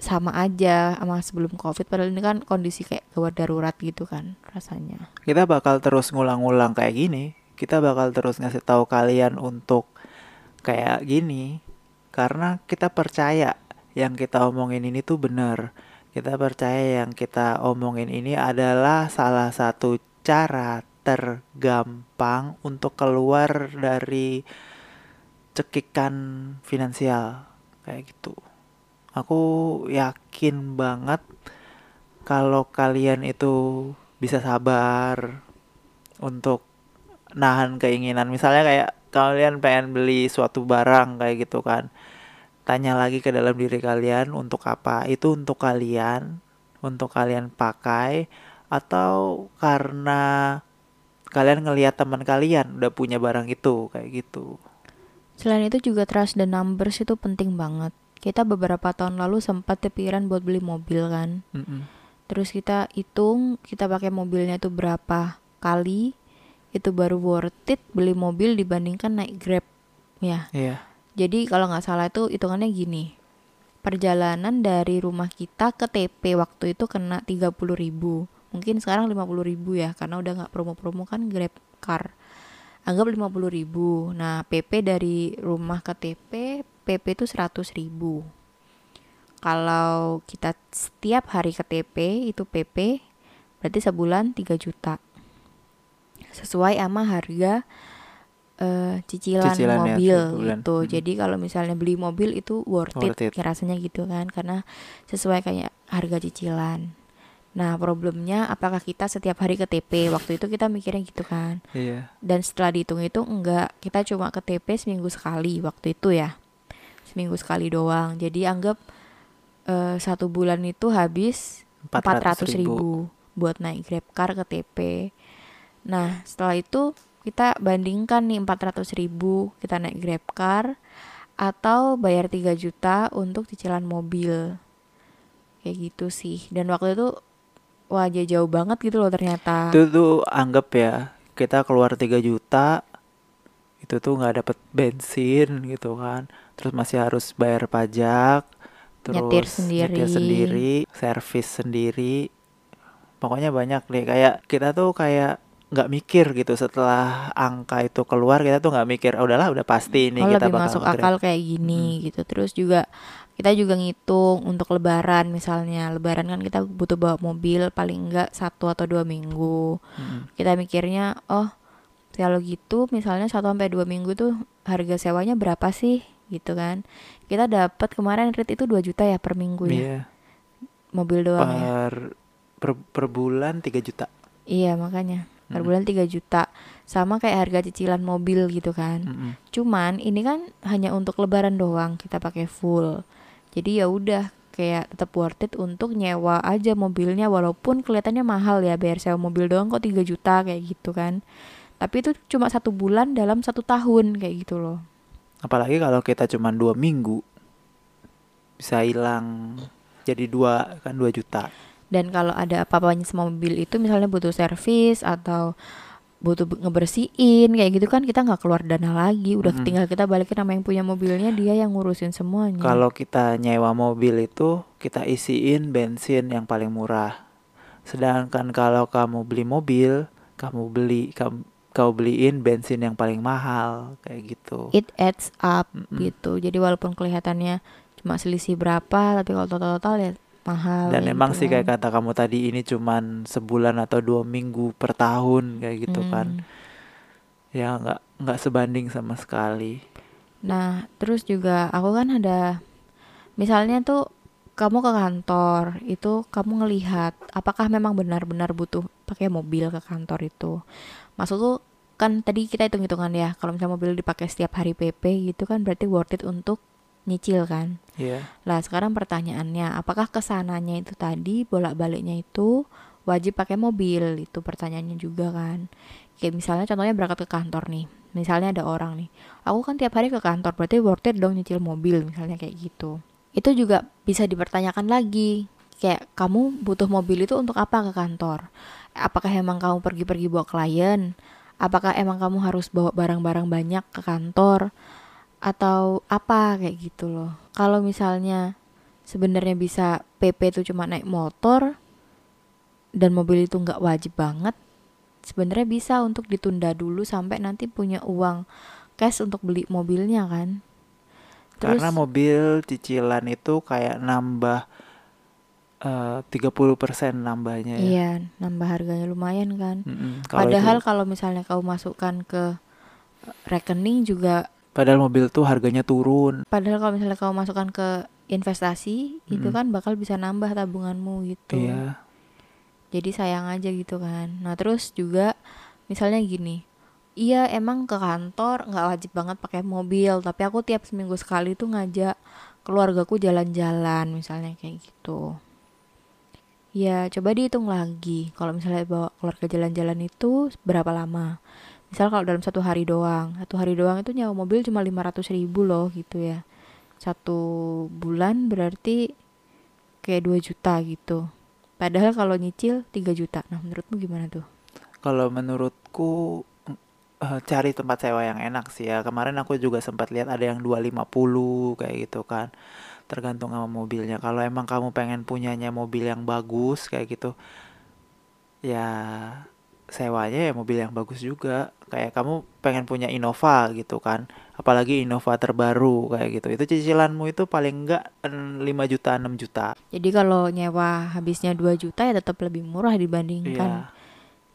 sama aja sama sebelum covid. Padahal ini kan kondisi kayak gawat darurat gitu kan rasanya. Kita bakal terus ngulang-ngulang kayak gini. Kita bakal terus ngasih tahu kalian untuk kayak gini. Karena kita percaya yang kita omongin ini tuh bener kita percaya yang kita omongin ini adalah salah satu cara tergampang untuk keluar dari cekikan finansial. Kayak gitu. Aku yakin banget kalau kalian itu bisa sabar untuk nahan keinginan. Misalnya kayak kalian pengen beli suatu barang kayak gitu kan. Tanya lagi ke dalam diri kalian untuk apa. Itu untuk kalian untuk kalian pakai atau karena kalian ngelihat teman kalian udah punya barang itu kayak gitu. Selain itu juga trust dan numbers itu penting banget. Kita beberapa tahun lalu sempat kepikiran buat beli mobil kan. Mm -mm. terus kita hitung kita pakai mobilnya itu berapa kali itu baru worth it beli mobil dibandingkan naik grab ya. Yeah. jadi kalau nggak salah itu hitungannya gini. Perjalanan dari rumah kita ke TP waktu itu kena 30 ribu mungkin sekarang 50 ribu ya karena udah nggak promo-promo kan grab car anggap 50 ribu nah PP dari rumah ke TP PP itu 100 ribu kalau kita setiap hari ke TP itu PP berarti sebulan 3 juta sesuai sama harga uh, cicilan, cicilan ya, mobil ya, gitu. Hmm. Jadi kalau misalnya beli mobil itu worth, worth it, it. rasanya gitu kan karena sesuai kayak harga cicilan. Nah, problemnya apakah kita setiap hari ke TP? Waktu itu kita mikirnya gitu kan. Iya. Dan setelah dihitung itu enggak, kita cuma ke TP seminggu sekali waktu itu ya. Seminggu sekali doang. Jadi anggap uh, satu bulan itu habis 400 ribu. ribu buat naik Grab car ke TP Nah, setelah itu kita bandingkan nih 400 ribu kita naik grab car atau bayar 3 juta untuk cicilan mobil kayak gitu sih dan waktu itu wajah jauh banget gitu loh ternyata. Itu tuh anggap ya kita keluar 3 juta itu tuh nggak dapet bensin gitu kan. Terus masih harus bayar pajak terus nyetir sendiri. nyetir sendiri servis sendiri. Pokoknya banyak deh. Kayak kita tuh kayak nggak mikir gitu setelah angka itu keluar kita tuh nggak mikir oh, udahlah udah pasti ini oh, kita lebih bakal masuk akal kayak gini hmm. gitu. Terus juga kita juga ngitung untuk lebaran misalnya. Lebaran kan kita butuh bawa mobil paling enggak satu atau dua minggu. Hmm. kita mikirnya oh kalau gitu misalnya 1 sampai 2 minggu tuh harga sewanya berapa sih? Gitu kan. Kita dapat kemarin rate itu 2 juta ya per minggu ya. Iya. mobil doang ya. Per per, per bulan 3 juta. iya makanya. Per bulan 3 juta. Sama kayak harga cicilan mobil gitu kan. Mm-mm. cuman ini kan hanya untuk lebaran doang. Kita pakai full jadi ya udah kayak tetap worth it untuk nyewa aja mobilnya walaupun kelihatannya mahal ya bayar sewa mobil doang kok 3 juta kayak gitu kan tapi itu cuma satu bulan dalam satu tahun kayak gitu loh Apalagi kalau kita cuma dua minggu bisa hilang jadi dua kan 2 juta. dan kalau ada apa-apanya sama mobil itu misalnya butuh servis atau butuh be- ngebersihin kayak gitu kan kita nggak keluar dana lagi udah Mm-mm. tinggal kita balikin sama yang punya mobilnya dia yang ngurusin semuanya Kalau kita nyewa mobil itu kita isiin bensin yang paling murah. Sedangkan kalau kamu beli mobil, kamu beli kamu kau beliin bensin yang paling mahal kayak gitu. it adds up Mm-mm. gitu jadi walaupun kelihatannya cuma selisih berapa tapi kalau total-total ya mahal Dan kayak emang gitu sih kayak kan. kata kamu tadi ini cuman sebulan atau dua minggu per tahun kayak gitu kan. Hmm. Ya nggak nggak sebanding sama sekali. Nah, terus juga aku kan ada misalnya tuh kamu ke kantor, itu kamu ngelihat apakah memang benar-benar butuh pakai mobil ke kantor itu. Maksudku kan tadi kita hitung-hitungan ya, kalau misalnya mobil dipakai setiap hari PP gitu kan berarti worth it untuk nyicil kan. Iya. Lah, sekarang pertanyaannya, apakah ke sananya itu tadi bolak-baliknya itu wajib pakai mobil? Itu pertanyaannya juga kan. Kayak misalnya contohnya berangkat ke kantor nih. Misalnya ada orang nih, aku kan tiap hari ke kantor, berarti worth it dong nyicil mobil misalnya kayak gitu. Itu juga bisa dipertanyakan lagi. Kayak kamu butuh mobil itu untuk apa ke kantor? Apakah emang kamu pergi-pergi bawa klien? Apakah emang kamu harus bawa barang-barang banyak ke kantor? Atau apa kayak gitu loh. Kalau misalnya sebenarnya bisa PP itu cuma naik motor dan mobil itu nggak wajib banget, sebenarnya bisa untuk ditunda dulu sampai nanti punya uang cash untuk beli mobilnya kan. Terus Karena mobil cicilan itu kayak nambah eh, 30% nambahnya ya. iya nambah harganya lumayan kan. Mm-mm. Kalau Padahal itu, kalau misalnya kamu masukkan ke rekening juga padahal mobil tuh harganya turun. padahal kalau misalnya kamu masukkan ke investasi itu Mm-mm. kan bakal bisa nambah tabunganmu gitu. Iya. jadi sayang aja gitu kan nah terus juga misalnya gini iya emang ke kantor nggak wajib banget pakai mobil tapi aku tiap seminggu sekali tuh ngajak keluargaku jalan-jalan misalnya kayak gitu ya coba dihitung lagi kalau misalnya bawa keluarga jalan-jalan itu berapa lama misal kalau dalam satu hari doang satu hari doang itu nyawa mobil cuma 500 ribu loh gitu ya satu bulan berarti kayak 2 juta gitu Padahal kalau nyicil 3 juta. Nah, menurutmu gimana tuh? Kalau menurutku eh, cari tempat sewa yang enak sih ya. Kemarin aku juga sempat lihat ada yang 250 kayak gitu kan. Tergantung sama mobilnya. Kalau emang kamu pengen punyanya mobil yang bagus kayak gitu, ya sewanya ya mobil yang bagus juga. Kayak kamu pengen punya Innova gitu kan. Apalagi Innova terbaru kayak gitu. Itu cicilanmu itu paling enggak 5 juta, 6 juta. Jadi kalau nyewa habisnya 2 juta ya tetap lebih murah dibandingkan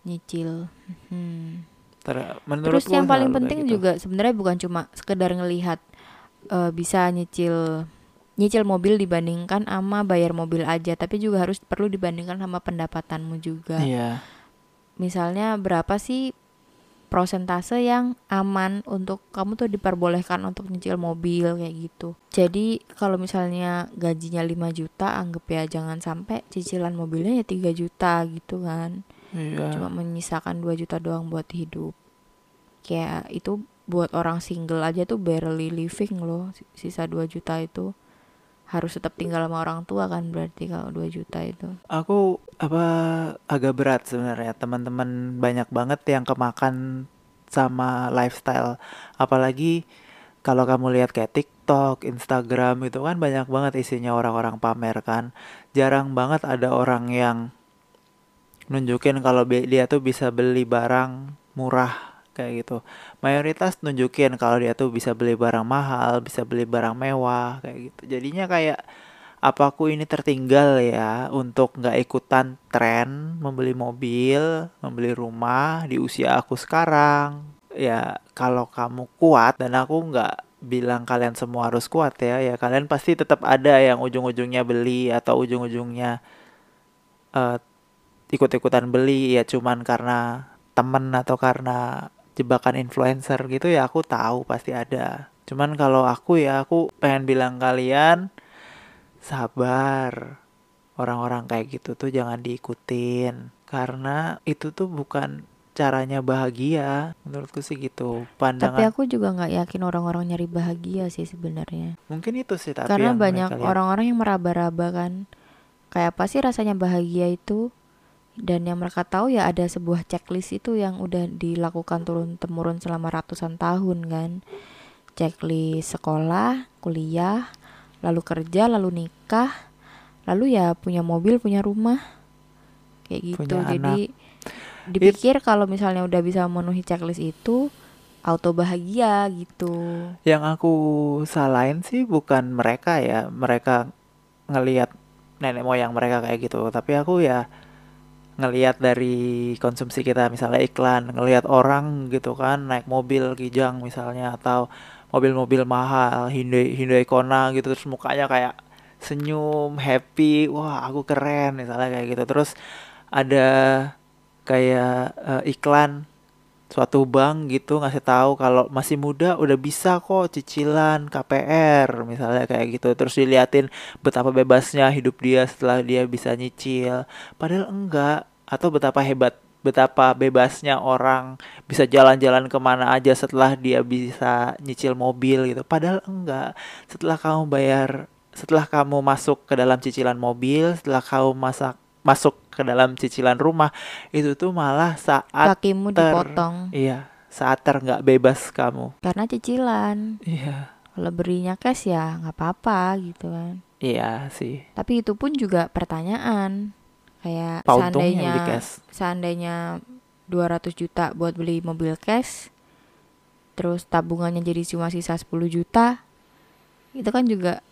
nyicil. Hmm. Ter- Terus menurutku yang paling penting gitu. juga sebenarnya bukan cuma sekedar ngelihat eh, bisa nyicil nyicil mobil dibandingkan sama bayar mobil aja, tapi juga harus perlu dibandingkan sama pendapatanmu juga. Iya. Misalnya berapa sih prosentase yang aman untuk kamu tuh diperbolehkan untuk nyicil mobil kayak gitu. Jadi kalau misalnya gajinya 5 juta anggap ya jangan sampai cicilan mobilnya ya 3 juta gitu kan. Iya. Cuma menyisakan 2 juta doang buat hidup. Kayak itu buat orang single aja tuh barely living loh sisa 2 juta itu harus tetap tinggal sama orang tua kan berarti kalau 2 juta itu. Aku apa agak berat sebenarnya teman-teman banyak banget yang kemakan sama lifestyle apalagi kalau kamu lihat kayak TikTok, Instagram itu kan banyak banget isinya orang-orang pamer kan. Jarang banget ada orang yang nunjukin kalau dia tuh bisa beli barang murah kayak gitu. Mayoritas nunjukin kalau dia tuh bisa beli barang mahal, bisa beli barang mewah kayak gitu. Jadinya kayak apa aku ini tertinggal ya untuk nggak ikutan tren membeli mobil, membeli rumah di usia aku sekarang. Ya kalau kamu kuat dan aku nggak bilang kalian semua harus kuat ya, ya kalian pasti tetap ada yang ujung-ujungnya beli atau ujung-ujungnya uh, ikut-ikutan beli ya cuman karena temen atau karena jebakan influencer gitu ya aku tahu pasti ada. Cuman kalau aku ya aku pengen bilang kalian sabar. Orang-orang kayak gitu tuh jangan diikutin. Karena itu tuh bukan caranya bahagia menurutku sih gitu. Pandangan tapi aku juga nggak yakin orang-orang nyari bahagia sih sebenarnya. Mungkin itu sih tapi karena banyak orang-orang yang meraba-raba kan. Kayak apa sih rasanya bahagia itu dan yang mereka tahu ya ada sebuah checklist itu yang udah dilakukan turun temurun selama ratusan tahun kan? Checklist sekolah kuliah lalu kerja lalu nikah lalu ya punya mobil punya rumah. Kayak gitu. Punya jadi anak. dipikir kalau misalnya udah bisa memenuhi checklist itu auto bahagia gitu. Yang aku salahin sih bukan mereka ya. Mereka ngelihat nenek moyang mereka kayak gitu. Tapi aku ya ngelihat dari konsumsi kita misalnya iklan ngelihat orang gitu kan naik mobil kijang misalnya atau mobil-mobil mahal Hyundai Hyundai Kona gitu terus mukanya kayak senyum happy wah aku keren misalnya kayak gitu. Terus ada kayak uh, iklan suatu bank gitu ngasih tahu kalau masih muda udah bisa kok cicilan KPR misalnya kayak gitu terus diliatin betapa bebasnya hidup dia setelah dia bisa nyicil padahal enggak atau betapa hebat betapa bebasnya orang bisa jalan-jalan ke mana aja setelah dia bisa nyicil mobil gitu. Padahal enggak. Setelah kamu bayar, setelah kamu masuk ke dalam cicilan mobil, setelah kamu masak masuk ke dalam cicilan rumah, itu tuh malah saat kakimu ter, dipotong. Iya, saat ter nggak bebas kamu. Karena cicilan. Iya. Kalau berinya cash ya nggak apa-apa gitu kan. Iya sih. Tapi itu pun juga pertanyaan kayak seandainya seandainya 200 juta buat beli mobil cash terus tabungannya jadi cuma sisa 10 juta itu kan juga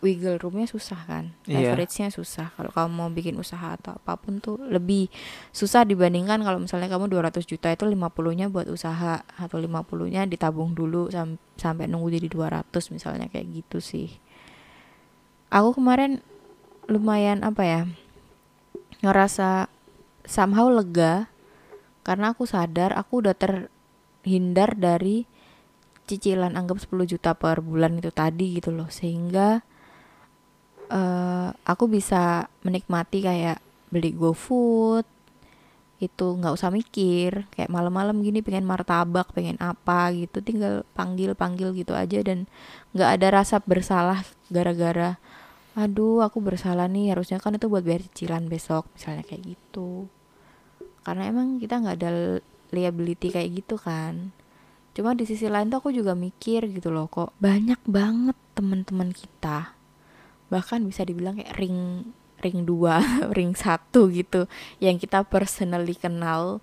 wiggle roomnya susah kan? Yeah. leverage-nya susah. Kalau kamu mau bikin usaha atau apa pun tuh lebih susah dibandingkan kalau misalnya kamu 200 juta itu 50 nya buat usaha atau 50 nya ditabung dulu sam sampai nunggu jadi 200 misalnya kayak gitu sih. Aku kemarin lumayan apa ya ngerasa somehow lega karena aku sadar aku udah terhindar dari cicilan anggap 10 juta per bulan itu tadi gitu loh. Sehingga uh, aku bisa menikmati kayak beli GoFood itu nggak usah mikir kayak malam-malam gini pengen martabak pengen apa gitu tinggal panggil panggil gitu aja dan nggak ada rasa bersalah gara-gara aduh aku bersalah nih harusnya kan itu buat bayar cicilan besok misalnya kayak gitu. Karena emang kita nggak ada liability kayak gitu kan. Cuma di sisi lain tuh aku juga mikir gitu loh kok banyak banget teman-teman kita bahkan bisa dibilang kayak ring ring dua ring satu gitu. Yang kita personally kenal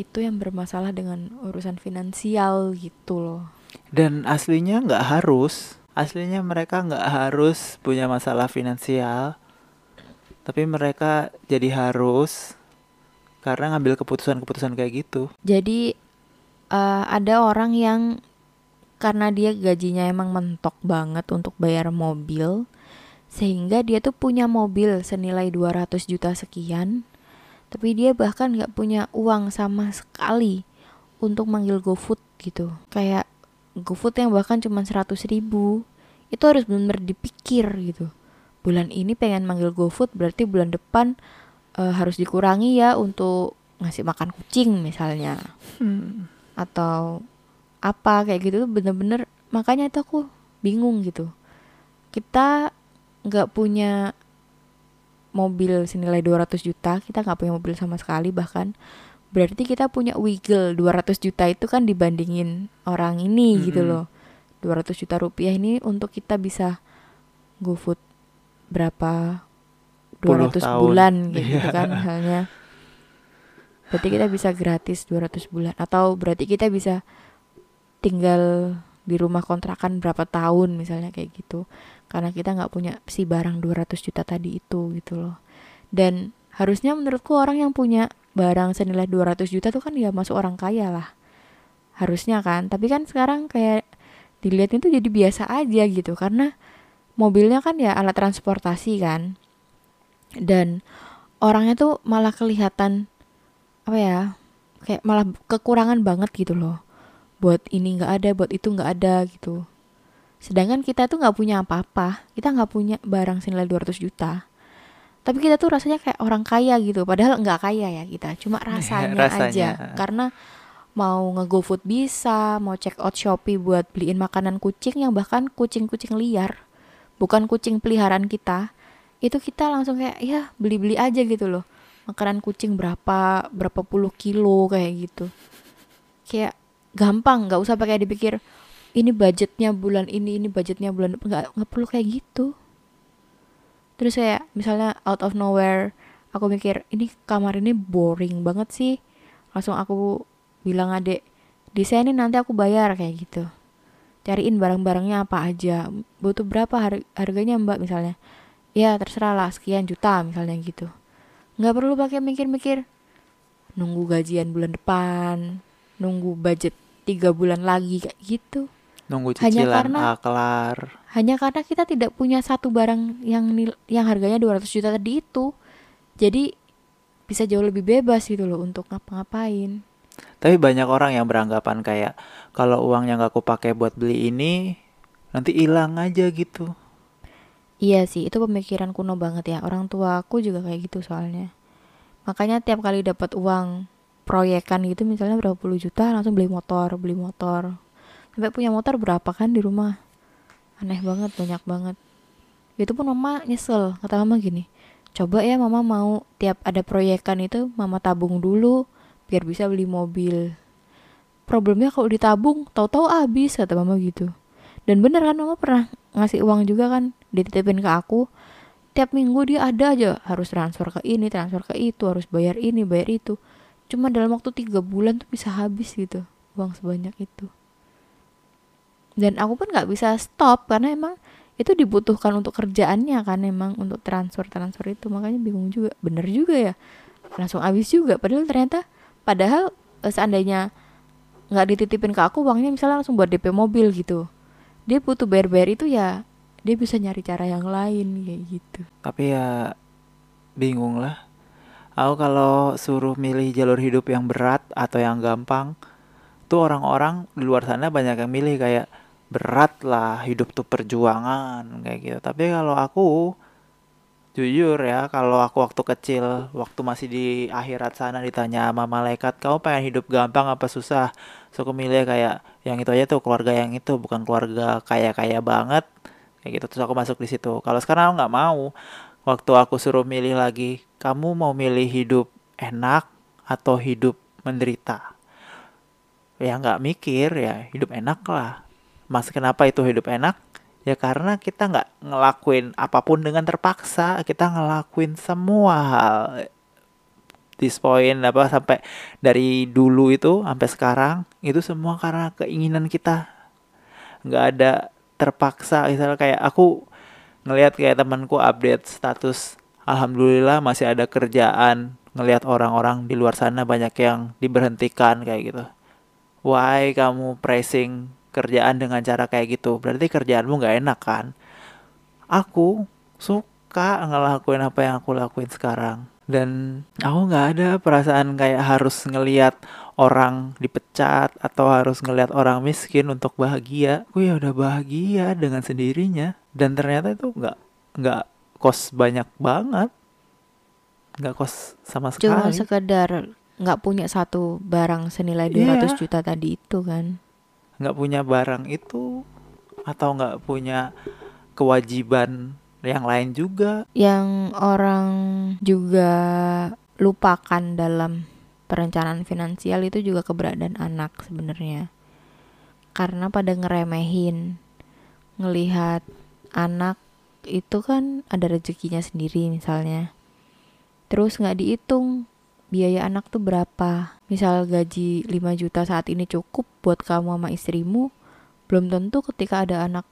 itu yang bermasalah dengan urusan finansial gitu loh. Dan aslinya nggak harus aslinya mereka nggak harus punya masalah finansial tapi mereka jadi harus karena ngambil keputusan-keputusan kayak gitu. Jadi uh, ada orang yang karena dia gajinya emang mentok banget untuk bayar mobil sehingga dia tuh punya mobil senilai 200 juta sekian tapi dia bahkan nggak punya uang sama sekali untuk manggil GoFood gitu. Kayak GoFood yang bahkan cuma 100 ribu itu harus benar-benar dipikir gitu. Bulan ini pengen manggil GoFood berarti bulan depan uh, harus dikurangi ya untuk ngasih makan kucing misalnya. Hmm. atau apa kayak gitu tuh bener-bener makanya itu aku bingung gitu. Kita nggak punya mobil senilai 200 juta kita nggak punya mobil sama sekali bahkan berarti kita punya wiggle 200 juta itu kan dibandingin orang ini mm-hmm. gitu loh 200 juta rupiah ini untuk kita bisa go food berapa 200 tahun. bulan gitu yeah. kan misalnya berarti kita bisa gratis 200 bulan atau berarti kita bisa tinggal di rumah kontrakan berapa tahun misalnya kayak gitu. Karena kita nggak punya si barang 200 juta tadi itu gitu loh. Dan harusnya menurutku orang yang punya barang senilai 200 juta tuh kan ya masuk orang kaya lah. Harusnya kan. Tapi kan sekarang kayak dilihatnya tuh jadi biasa aja gitu. Karena mobilnya kan ya alat transportasi kan. Dan orangnya tuh malah kelihatan apa ya kayak malah kekurangan banget gitu loh buat ini nggak ada buat itu nggak ada gitu. Sedangkan kita tuh nggak punya apa-apa. Kita nggak punya barang senilai 200 juta. Tapi kita tuh rasanya kayak orang kaya gitu. Padahal nggak kaya ya kita. Cuma rasanya, rasanya. aja. Karena mau nge-GoFood bisa mau check out Shopee buat beliin makanan kucing yang bahkan kucing-kucing liar bukan kucing peliharaan kita itu kita langsung kayak ya beli-beli aja gitu loh. Makanan kucing berapa berapa puluh kilo kayak gitu. Kayak gampang nggak usah pakai dipikir ini budgetnya bulan ini ini budgetnya bulan nggak nggak perlu kayak gitu. Terus kayak misalnya out of nowhere aku mikir ini kamar ini boring banget sih. Langsung aku bilang adek desain ini nanti aku bayar kayak gitu. Cariin barang-barangnya apa aja butuh berapa har harganya mbak? misalnya. Ya terserah lah sekian juta misalnya gitu. Nggak perlu pakai mikir-mikir nunggu gajian bulan depan nunggu budget tiga bulan lagi kayak gitu Nunggu Hanya cicilan karena- ah, kelar. hanya karena kita tidak punya satu barang yang nil- yang harganya 200 juta tadi itu jadi bisa jauh lebih bebas gitu loh untuk ngapa-ngapain Tapi banyak orang yang beranggapan kayak kalau uang yang gak aku pakai buat beli ini nanti hilang aja gitu. Iya sih, itu pemikiran kuno banget ya. Orang tua aku juga kayak gitu soalnya. Makanya tiap kali dapat uang proyekan gitu misalnya berapa puluh juta langsung beli motor, beli motor. Sampai punya motor berapa kan di rumah? Aneh banget, banyak banget. Itu pun mama nyesel, kata mama gini. Coba ya mama mau tiap ada proyekan itu mama tabung dulu biar bisa beli mobil. Problemnya kalau ditabung tahu-tahu habis kata mama gitu. Dan bener kan mama pernah ngasih uang juga kan dititipin ke aku tiap minggu dia ada aja harus transfer ke ini transfer ke itu harus bayar ini bayar itu cuma dalam waktu tiga bulan tuh bisa habis gitu uang sebanyak itu. Dan aku pun nggak bisa stop karena emang itu dibutuhkan untuk kerjaannya kan emang untuk transfer transfer itu. Makanya bingung juga bener juga ya. Langsung habis juga. Padahal ternyata padahal eh, seandainya nggak dititipin ke aku uangnya misalnya langsung buat DP mobil gitu. Dia butuh bayar-bayar itu ya dia bisa nyari cara yang lain kayak gitu. Tapi ya bingung lah. Aku kalau suruh milih jalur hidup yang berat atau yang gampang, tuh orang-orang di luar sana banyak yang milih kayak berat lah hidup tuh perjuangan kayak gitu. Tapi kalau aku jujur ya, kalau aku waktu kecil, waktu masih di akhirat sana ditanya sama malaikat, kamu pengen hidup gampang apa susah? So aku milih kayak yang itu aja tuh keluarga yang itu bukan keluarga kaya-kaya banget kayak gitu terus aku masuk di situ. Kalau sekarang aku nggak mau, waktu aku suruh milih lagi, kamu mau milih hidup enak atau hidup menderita? Ya nggak mikir ya, hidup enak lah. Mas kenapa itu hidup enak? Ya karena kita nggak ngelakuin apa pun dengan terpaksa, kita ngelakuin semua hal. This point apa sampai dari dulu itu sampai sekarang itu semua karena keinginan kita. Nggak ada terpaksa misalnya kayak aku ngelihat kayak temanku update status alhamdulillah masih ada kerjaan. Ngelihat orang-orang di luar sana banyak yang diberhentikan kayak gitu. Why kamu pricing kerjaan dengan cara kayak gitu? Berarti kerjaanmu nggak enak kan? Aku suka ngelakuin apa yang aku lakuin sekarang. Dan aku nggak ada perasaan kayak harus ngelihat orang dipecat atau harus ngelihat orang miskin untuk bahagia. Gue ya udah bahagia dengan sendirinya dan ternyata itu nggak nggak kos banyak banget, nggak kos sama cuma sekali. sekedar nggak punya satu barang senilai Iya. 200 juta tadi itu kan Nggak punya barang itu atau nggak punya kewajiban yang lain juga. yang orang juga lupakan dalam perencanaan finansial itu juga keberadaan anak sebenarnya. Karena pada ngeremehin ngelihat anak itu kan ada rezekinya sendiri misalnya. Terus nggak dihitung biaya anak tuh berapa. Misal gaji 5 juta saat ini cukup buat kamu sama istrimu belum tentu ketika ada anak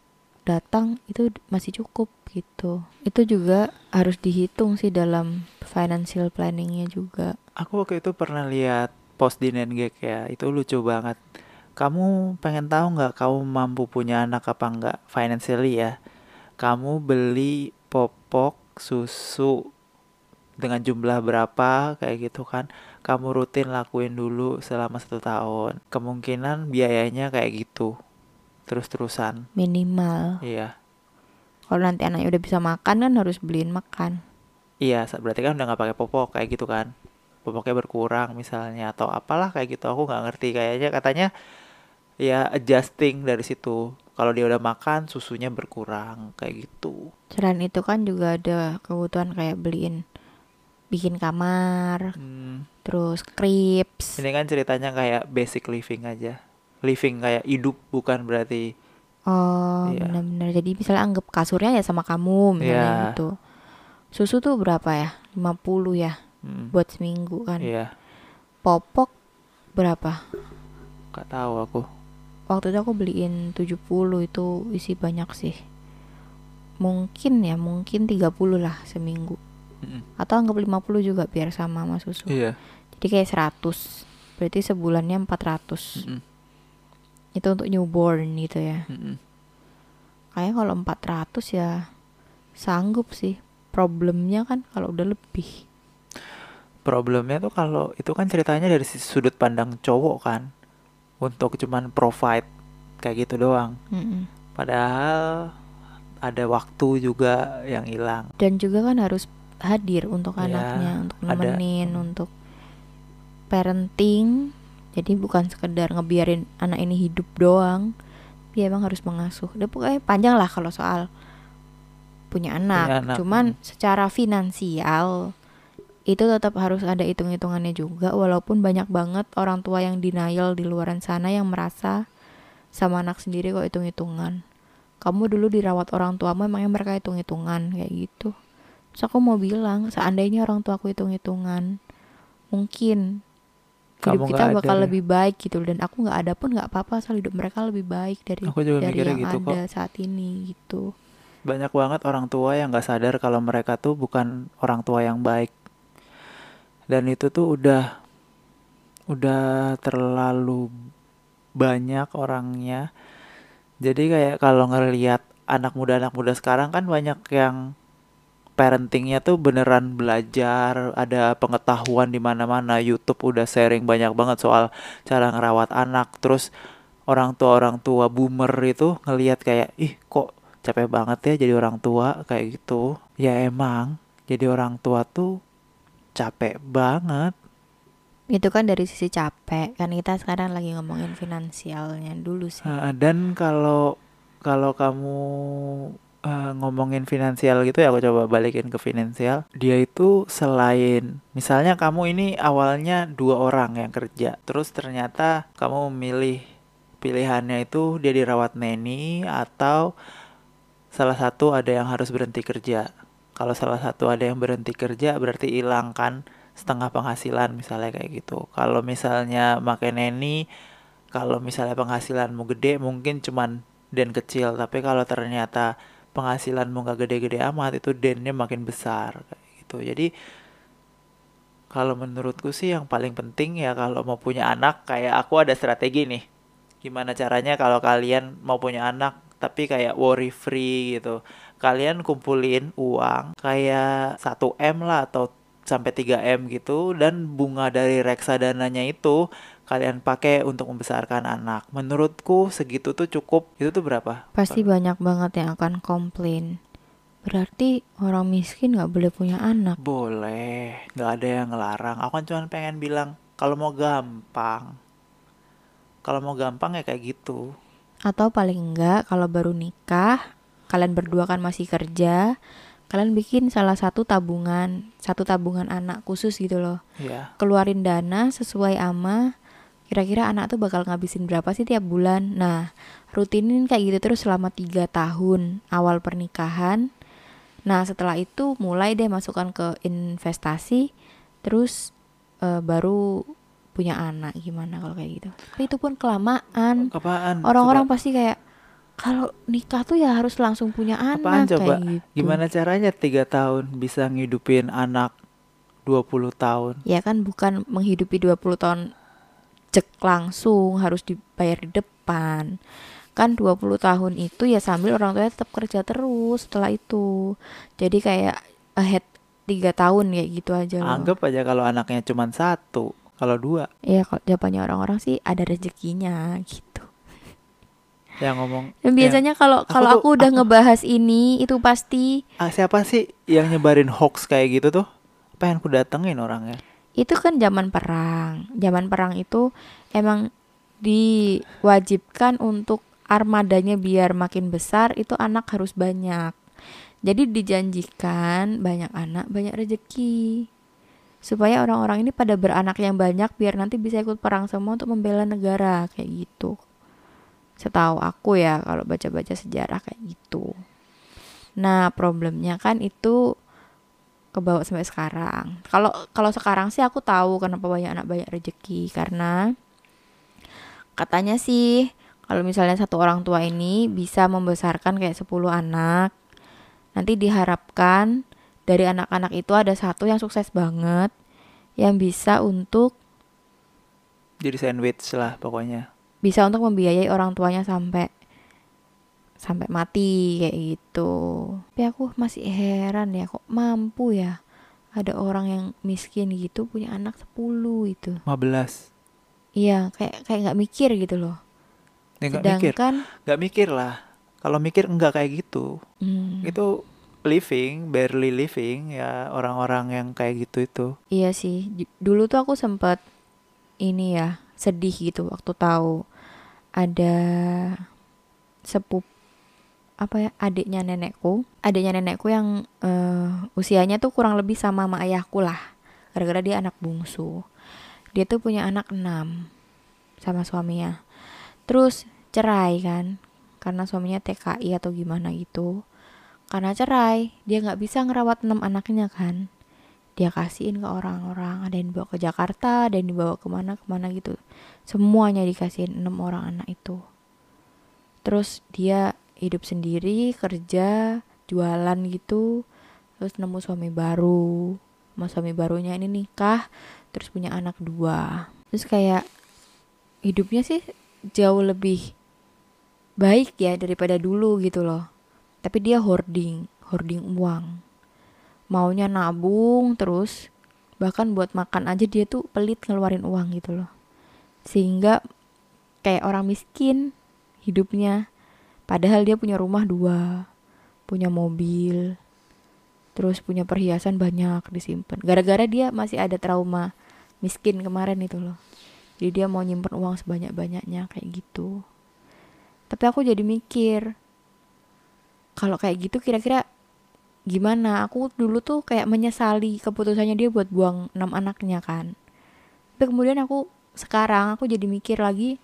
datang itu masih cukup gitu itu juga harus dihitung sih dalam financial planningnya juga Aku waktu itu pernah lihat post di Nengek ya, itu lucu banget. Kamu pengen tahu nggak kamu mampu punya anak apa nggak financially ya? Kamu beli popok susu dengan jumlah berapa kayak gitu kan? Kamu rutin lakuin dulu selama satu tahun. Kemungkinan biayanya kayak gitu. Terus-terusan. minimal Iya. kalau nanti anaknya udah bisa makan kan harus beliin makan Iya, berarti kan udah nggak pakai popok kayak gitu kan? Popoknya berkurang misalnya atau apalah kayak gitu. Aku nggak ngerti kayaknya katanya ya adjusting dari situ. Kalau dia udah makan susunya berkurang kayak gitu. selain itu kan juga ada kebutuhan kayak beliin bikin kamar Hmm, terus krips ini kan ceritanya kayak basic living aja. Living kayak hidup bukan berarti oh Iya. benar-benar. Jadi misalnya anggap kasurnya ya sama kamu misalnya Iya. gitu. Susu tuh berapa ya? 50 ya hmm, buat seminggu kan? Iya, popok berapa? Nggak tahu aku. waktu itu aku beliin 70 itu isi banyak sih. Mungkin ya mungkin 30 lah seminggu. Mm-mm. atau anggap 50 juga biar sama sama susu. Iya. jadi kayak 100 berarti sebulannya 400 mm-mm, itu untuk newborn gitu ya mm-mm. kayaknya kalau 400 ya sanggup sih problemnya kan kalau udah lebih Problemnya tuh kalau itu kan ceritanya dari sudut pandang cowok kan. Untuk cuman provide kayak gitu doang. Mm-mm. Padahal ada waktu juga yang hilang. dan juga kan harus hadir untuk Iya, anaknya untuk ada. nemenin untuk parenting jadi bukan sekedar ngebiarin anak ini hidup doang. Dia emang harus mengasuh. Udah pokoknya panjang lah kalau soal punya anak, Punya anak, cuman hmm. secara finansial itu tetap harus ada hitung-hitungannya juga. Walaupun banyak banget orang tua yang denial di luaran sana yang merasa sama anak sendiri kok hitung-hitungan. Kamu dulu dirawat orang tuamu emangnya mereka hitung-hitungan? Kayak gitu. Terus aku mau bilang seandainya orang tua aku hitung-hitungan mungkin hidup Kamu kita ada bakal ya? lebih baik gitu dan aku nggak ada pun nggak apa-apa asal hidup mereka lebih baik dari Aku juga dari mikirnya yang gitu kok. ada saat ini gitu Banyak banget orang tua yang nggak sadar kalau mereka tuh bukan orang tua yang baik. Dan itu tuh udah udah terlalu banyak orangnya. Jadi kayak kalau ngelihat anak muda anak muda sekarang kan banyak yang parentingnya tuh beneran belajar, ada pengetahuan di mana-mana. YouTube udah sharing banyak banget soal cara ngerawat anak. Terus orang tua orang tua boomer itu ngelihat kayak ih kok capek banget ya jadi orang tua kayak gitu. Ya emang jadi orang tua tuh capek banget. itu kan dari sisi capek kan kita sekarang lagi ngomongin finansialnya dulu sih dan kalau kalau kamu uh, ngomongin finansial gitu ya aku coba balikin ke finansial. Dia itu selain misalnya kamu ini awalnya dua orang yang kerja, terus ternyata kamu memilih pilihannya itu dia dirawat neni atau salah satu ada yang harus berhenti kerja. Kalau salah satu ada yang berhenti kerja berarti hilang kan setengah penghasilan misalnya kayak gitu. Kalau misalnya makai neni kalau misalnya penghasilanmu gede mungkin cuman den kecil tapi kalau ternyata penghasilanmu gak gede-gede amat itu dennya makin besar kayak gitu. Jadi kalau menurutku sih yang paling penting ya kalau mau punya anak kayak aku ada strategi nih. Gimana caranya kalau kalian mau punya anak tapi kayak worry free gitu. Kalian kumpulin uang kayak 1M lah atau sampai 3M gitu dan bunga dari reksadananya itu kalian pakai untuk membesarkan anak. Menurutku segitu tuh cukup. Itu tuh berapa? pasti banyak banget yang akan komplain berarti orang miskin nggak boleh punya anak Boleh, nggak ada yang ngelarang. Aku kan cuma pengen bilang kalau mau gampang. Kalau mau gampang ya kayak gitu. atau paling enggak kalau baru nikah kalian berdua kan masih kerja kalian bikin salah satu tabungan satu tabungan anak khusus gitu loh Ya, keluarin dana sesuai ama kira-kira anak tuh bakal ngabisin berapa sih tiap bulan nah rutinin kayak gitu terus selama tiga tahun awal pernikahan nah setelah itu mulai deh masukkan ke investasi terus eh, baru punya anak gimana kalau kayak gitu tapi itu pun kelamaan Apaan? orang-orang Coba, pasti kayak kalau nikah tuh ya harus langsung punya apaan anak coba? kayak gitu Gimana caranya tiga tahun bisa ngidupin anak 20 tahun? ya kan bukan menghidupi 20 tahun cek langsung harus dibayar di depan kan 20 tahun itu ya sambil orang tuanya tetap kerja terus setelah itu jadi kayak ahead tiga tahun kayak gitu aja loh Anggap aja kalau anaknya cuma satu, kalau dua. ya kalau jawabannya orang-orang sih ada rezekinya gitu Yang ngomong, dan ya, biasanya kalau aku kalau tuh- aku udah aku- ngebahas ini itu pasti ah, siapa sih yang nyebarin hoax kayak gitu tuh? Pengen ku datengin orangnya. Itu kan zaman perang. Zaman perang itu emang diwajibkan untuk armadanya biar makin besar itu anak harus banyak. Jadi dijanjikan banyak anak, banyak rezeki. Supaya orang-orang ini pada beranak yang banyak biar nanti bisa ikut perang semua untuk membela negara kayak gitu. Setahu aku ya kalau baca-baca sejarah kayak gitu. Nah, problemnya kan itu kebawa sampai sekarang. Kalau kalau sekarang sih aku tahu kenapa banyak anak banyak rezeki karena katanya sih kalau misalnya satu orang tua ini bisa membesarkan kayak 10 anak, nanti diharapkan dari anak-anak itu ada satu yang sukses banget yang bisa untuk Jadi sandwich lah pokoknya. bisa untuk membiayai orang tuanya sampai sampai mati kayak gitu. Tapi aku masih heran ya kok mampu ya ada orang yang miskin gitu punya anak 10 itu. 15. Iya, kayak kayak nggak mikir gitu loh. Ya, mikir. Sedangkan Nggak mikir lah. Kalau mikir enggak kayak gitu. hmm, Itu living, barely living ya orang-orang yang kayak gitu itu. iya sih. Dulu tuh aku sempat ini ya, sedih gitu waktu tahu ada sepup apa ya adiknya nenekku. Adiknya nenekku yang eh, usianya tuh kurang lebih sama sama ayahku lah. Gara-gara dia anak bungsu. Dia tuh punya anak enam sama suaminya. Terus cerai kan karena suaminya TKI atau gimana gitu. Karena cerai dia nggak bisa ngerawat enam anaknya kan. Dia kasihin ke orang-orang ada yang dibawa ke Jakarta ada yang dibawa ke mana ke mana gitu. Semuanya dikasihin enam orang anak itu. Terus dia hidup sendiri kerja jualan gitu terus nemu suami baru. Sama suami barunya ini nikah terus punya anak dua. Terus kayak hidupnya sih jauh lebih baik ya daripada dulu gitu loh. Tapi dia hoarding hoarding uang. Maunya nabung terus bahkan buat makan aja dia tuh pelit ngeluarin uang gitu loh. Sehingga kayak orang miskin hidupnya padahal dia punya rumah dua punya mobil terus punya perhiasan banyak disimpan. Gara-gara dia masih ada trauma miskin kemarin itu loh. Jadi dia mau nyimpen uang sebanyak-banyaknya kayak gitu. Tapi aku jadi mikir kalau kayak gitu kira-kira gimana? Aku dulu tuh kayak menyesali keputusannya dia buat buang enam anaknya kan. Tapi kemudian aku sekarang aku jadi mikir lagi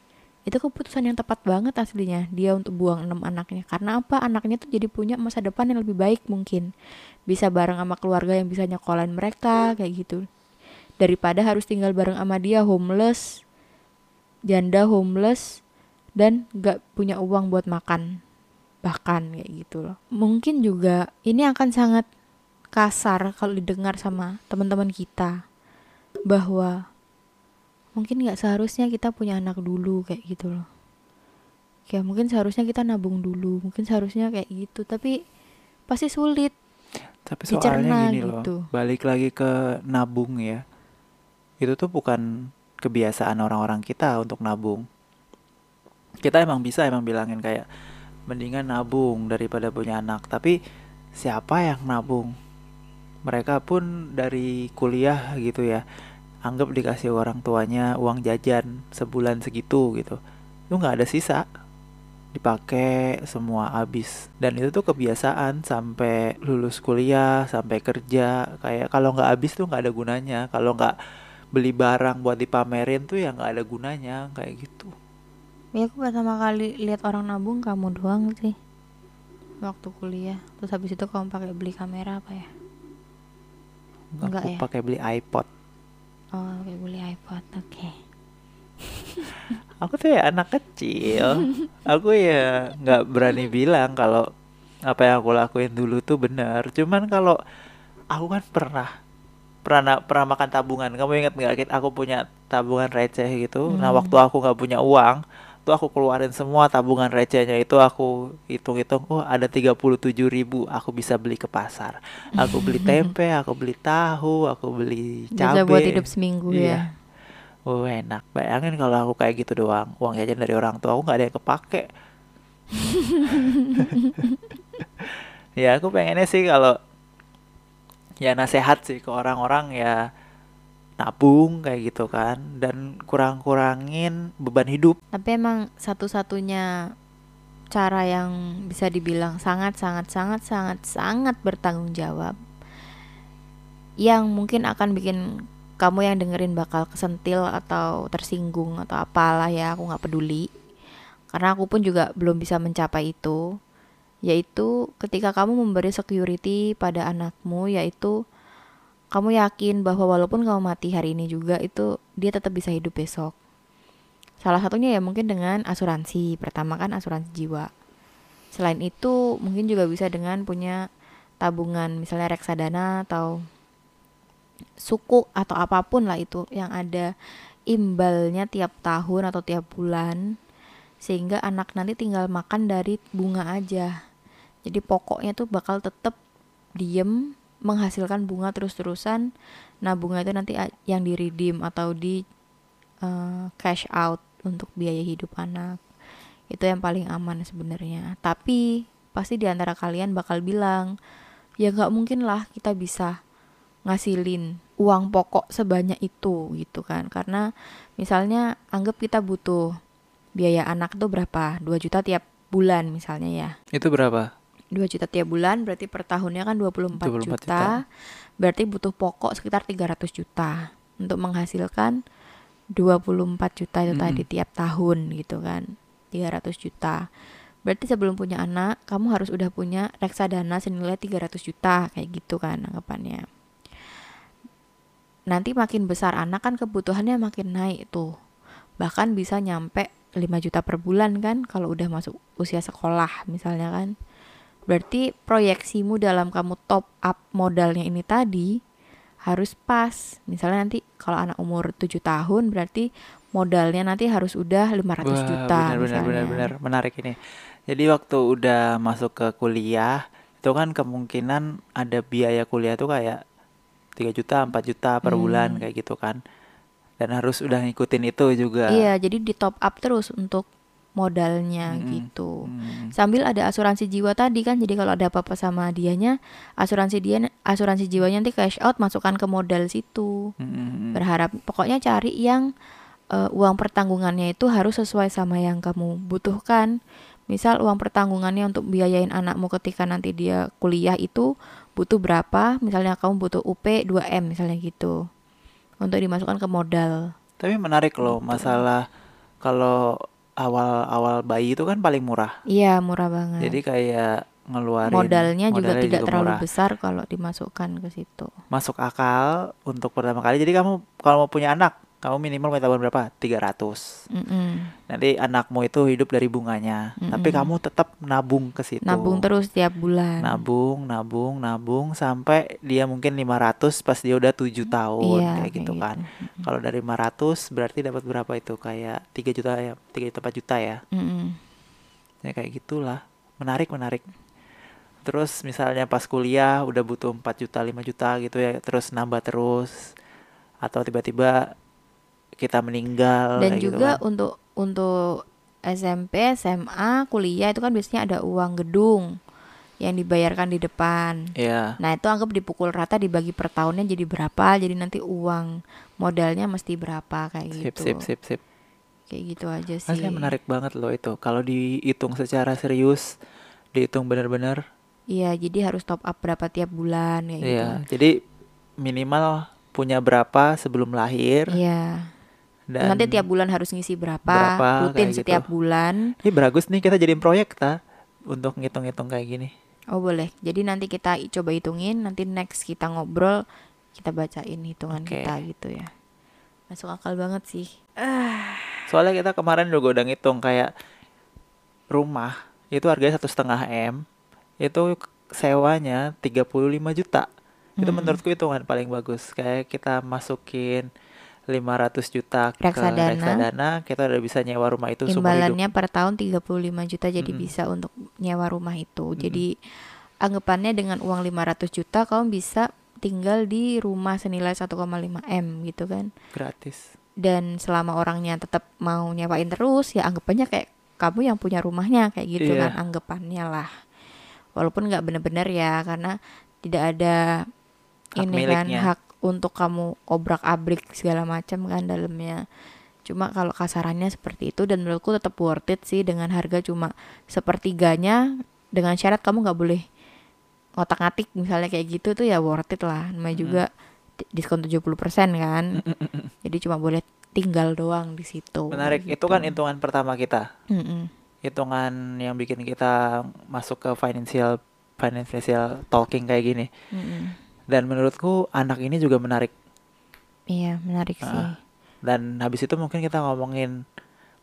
itu keputusan yang tepat banget aslinya dia untuk buang enam anaknya. Karena apa? Anaknya tuh jadi punya masa depan yang lebih baik mungkin. Bisa bareng sama keluarga yang bisa nyekolahin mereka kayak gitu. Daripada harus tinggal bareng sama dia homeless janda homeless dan gak punya uang buat makan. Bahkan kayak gitu loh. Mungkin juga ini akan sangat kasar kalau didengar sama teman-teman kita bahwa mungkin nggak seharusnya kita punya anak dulu kayak gitu loh ya mungkin seharusnya kita nabung dulu mungkin seharusnya kayak gitu tapi pasti sulit Tapi Dicerna soalnya gini loh, gitu. balik lagi ke nabung ya. Itu tuh bukan kebiasaan orang-orang kita untuk nabung. Kita emang bisa emang bilangin kayak mendingan nabung daripada punya anak. Tapi siapa yang nabung? Mereka pun dari kuliah gitu ya. Anggap dikasih orang tuanya uang jajan sebulan segitu gitu. Itu nggak ada sisa. Dipakai semua habis. Dan itu tuh kebiasaan sampai lulus kuliah sampai kerja. Kayak kalau nggak habis tuh nggak ada gunanya. Kalau nggak beli barang buat dipamerin tuh ya nggak ada gunanya. Kayak gitu. Ya aku pertama kali lihat orang nabung kamu doang sih. Waktu kuliah. Terus habis itu kamu pakai beli kamera apa ya? Enggak aku ya? pakai beli iPod oh pakai beli iPod oke. Aku tuh ya anak kecil. Aku ya nggak berani bilang kalau apa yang aku lakuin dulu tuh benar. Cuman kalau aku kan pernah pernah pernah makan tabungan. Kamu ingat nggak aku punya tabungan receh gitu. Nah Hmm. waktu aku nggak punya uang tuh aku keluarin semua tabungan recehnya itu aku hitung-hitung oh ada 37.000 ribu aku bisa beli ke pasar. Aku beli tempe aku beli tahu aku beli Bisa buat hidup seminggu iya. Ya. Oh enak, bayangin kalau aku kayak gitu doang, uang jajan dari orang tua aku nggak ada yang kepake. Ya aku pengennya sih kalau ya nasehat sih ke orang-orang ya nabung kayak gitu kan. Dan kurang-kurangin beban hidup. Tapi emang satu-satunya cara yang bisa dibilang sangat sangat sangat sangat sangat bertanggung jawab yang mungkin akan bikin kamu yang dengerin bakal kesentil atau tersinggung atau apalah ya aku nggak peduli. Karena aku pun juga belum bisa mencapai itu. Yaitu ketika kamu memberi security pada anakmu yaitu kamu yakin bahwa walaupun kamu mati hari ini juga itu dia tetap bisa hidup besok Salah satunya ya mungkin dengan asuransi. Pertama kan asuransi jiwa. Selain itu mungkin juga bisa dengan punya tabungan misalnya reksadana atau suku atau apa pun lah itu yang ada imbalnya tiap tahun atau tiap bulan sehingga anak nanti tinggal makan dari bunga aja. Jadi pokoknya tuh bakal tetap diem menghasilkan bunga terus-terusan. Nah, bunga itu nanti yang di redeem atau di eh, cash out untuk biaya hidup anak. Itu yang paling aman sebenarnya. Tapi pasti di antara kalian bakal bilang, ya nggak mungkin lah kita bisa ngasilin uang pokok sebanyak itu gitu kan. Karena misalnya anggap kita butuh biaya anak tuh berapa? 2 juta tiap bulan misalnya ya. Itu berapa? 2 juta tiap bulan berarti per tahunnya kan 24, 24 juta. juta. Berarti butuh pokok sekitar 300 juta untuk menghasilkan 24 juta itu tadi Mm-mm. tiap tahun gitu kan. 300 juta. Berarti sebelum punya anak, kamu harus udah punya reksadana senilai 300 juta kayak gitu kan anggapannya. Nanti makin besar anak kan kebutuhannya makin naik tuh. Bahkan bisa nyampe 5 juta per bulan kan kalau udah masuk usia sekolah misalnya kan. Berarti proyeksimu dalam kamu top up modalnya ini tadi harus pas. Misalnya nanti kalau anak umur 7 tahun berarti modalnya nanti harus udah 500 Wah, juta benar benar benar menarik ini. Jadi waktu udah masuk ke kuliah, itu kan kemungkinan ada biaya kuliah tuh kayak 3 juta, 4 juta per bulan Hmm. kayak gitu kan. Dan harus udah ngikutin itu juga. Iya, jadi di top up terus untuk modalnya Mm-mm. gitu. Mm. Sambil ada asuransi jiwa tadi kan, jadi kalau ada apa-apa sama dianya, asuransi dia asuransi jiwanya nanti cash out masukkan ke modal situ. Mm-mm. Berharap pokoknya cari yang eh, uang pertanggungannya itu harus sesuai sama yang kamu butuhkan. Misal uang pertanggungannya untuk biayain anakmu ketika nanti dia kuliah itu butuh berapa? Misalnya kamu butuh UP 2M misalnya gitu. Untuk dimasukkan ke modal. Tapi menarik loh Gitu. masalah kalau awal-awal bayi itu kan paling murah. Iya, murah banget. Jadi kayak ngeluarin modalnya juga modalnya tidak juga terlalu murah. besar kalau dimasukkan ke situ. Masuk akal untuk pertama kali. Jadi kamu kalau mau punya anak, kamu minimal tabungan berapa? 300. Mm-mm. Nanti anakmu itu hidup dari bunganya, tapi Mm-mm. kamu tetap nabung ke situ. Nabung terus tiap bulan. Nabung, nabung, nabung sampai dia mungkin 500 pas dia udah 7 tahun Iya, kayak gitu kan. Mm-mm. Kalau dari 500 berarti dapat berapa itu? Kayak 3 juta ya, 3 juta 4 juta ya. Mm-mm. Ya kayak gitulah. Menarik, menarik. Terus misalnya pas kuliah udah butuh 4 juta, 5 juta gitu ya, terus nambah terus atau tiba-tiba kita meninggal Dan gitu juga kan. untuk untuk SMP, SMA, kuliah itu kan biasanya ada uang gedung yang dibayarkan di depan. Iya. Nah, itu anggap dipukul rata dibagi per tahunnya jadi berapa, jadi nanti uang modalnya mesti berapa kayak Sip, gitu. sip, sip, sip. Kayak gitu aja sih. Aslinya menarik banget loh itu. Kalau dihitung secara serius, dihitung benar-benar, Iya, jadi harus top up berapa tiap bulan kayak gitu. iya. Jadi minimal punya berapa sebelum lahir Iya. Dan Nanti tiap bulan harus ngisi berapa, berapa, rutin kayak setiap gitu. bulan. Ini bagus nih kita jadiin proyek ta untuk ngitung-ngitung kayak gini. Oh boleh. Jadi nanti kita coba hitungin, nanti next kita ngobrol, kita bacain hitungan Oke. kita gitu ya. Masuk akal banget sih. Soalnya kita kemarin juga udah ngitung kayak rumah itu harganya satu setengah m, itu sewanya 35 juta. Itu Mm-mm. menurutku hitungan paling bagus. Kayak kita masukin 500 juta ke Reksadana. reksadana, kita udah bisa nyewa rumah itu. Imbalannya per tahun 35 juta jadi Mm-mm. bisa untuk nyewa rumah itu. Mm-mm. Jadi anggapannya dengan uang 500 juta kamu bisa tinggal di rumah senilai 1,5 M gitu kan. Gratis. Dan selama orangnya tetap mau nyewain terus ya anggapannya kayak kamu yang punya rumahnya kayak gitu Iya. kan anggapannya lah. Walaupun nggak bener-bener ya karena tidak ada Hak ini kan miliknya. hak untuk kamu obrak-abrik segala macam kan dalamnya. Cuma kalau kasarannya seperti itu dan menurutku tetap worth it sih dengan harga cuma sepertiganya dengan syarat kamu nggak boleh ngotak-ngatik misalnya kayak gitu tuh ya worth it lah. Namanya Mm-mm. juga di- diskon 70% kan. Jadi cuma boleh tinggal doang di situ. Menarik. gitu. Itu kan hitungan pertama kita. Mm-mm. Hitungan yang bikin kita masuk ke financial financial talking kayak gini. Mm-mm. Dan menurutku anak ini juga menarik. Iya menarik sih. Ah, Dan habis itu mungkin kita ngomongin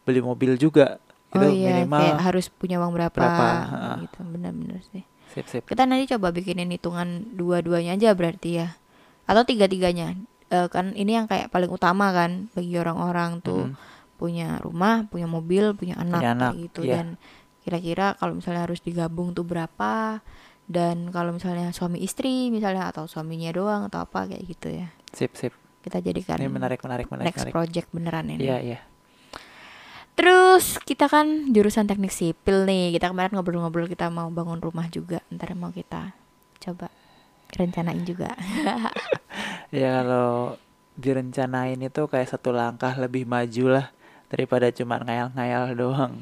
beli mobil juga. Itu oh iya minimal kayak harus punya uang berapa, berapa, ha. gitu benar-benar sih. sip sip. Kita nanti coba bikinin hitungan dua-duanya aja berarti ya. Atau tiga-tiganya. Eh, kan ini yang kayak paling utama kan bagi orang-orang tuh Mm-mm. punya rumah, punya mobil, punya anak, Punya anak, gitu iya. dan kira-kira kalau misalnya harus digabung tuh berapa dan kalau misalnya suami istri misalnya atau suaminya doang atau apa kayak gitu ya. Sip sip. Kita jadikan Ini menarik menarik menarik next menarik. project beneran ini. Iya iya. Terus kita kan jurusan teknik sipil nih. Kita kemarin ngobrol-ngobrol kita mau bangun rumah juga. Ntar mau kita coba rencanain juga. Ya kalau direncanain itu kayak satu langkah lebih maju lah daripada cuma ngayal-ngayal doang.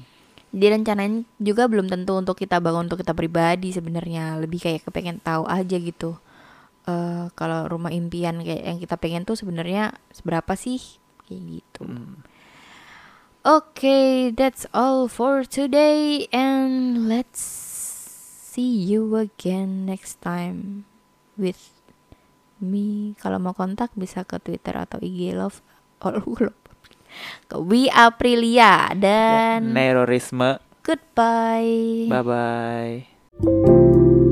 Direncanain juga belum tentu untuk kita bangun untuk kita pribadi sebenarnya. Lebih kayak kepengen tahu aja gitu. eh kalau rumah impian kayak yang kita pengen tuh sebenarnya seberapa sih kayak gitu. Mm. Okay, that's all for today, and let's see you again next time with me. Kalau mau kontak bisa ke Twitter atau IG Love or Love ke We Aprilia dan Nerorisme. goodbye. Bye bye.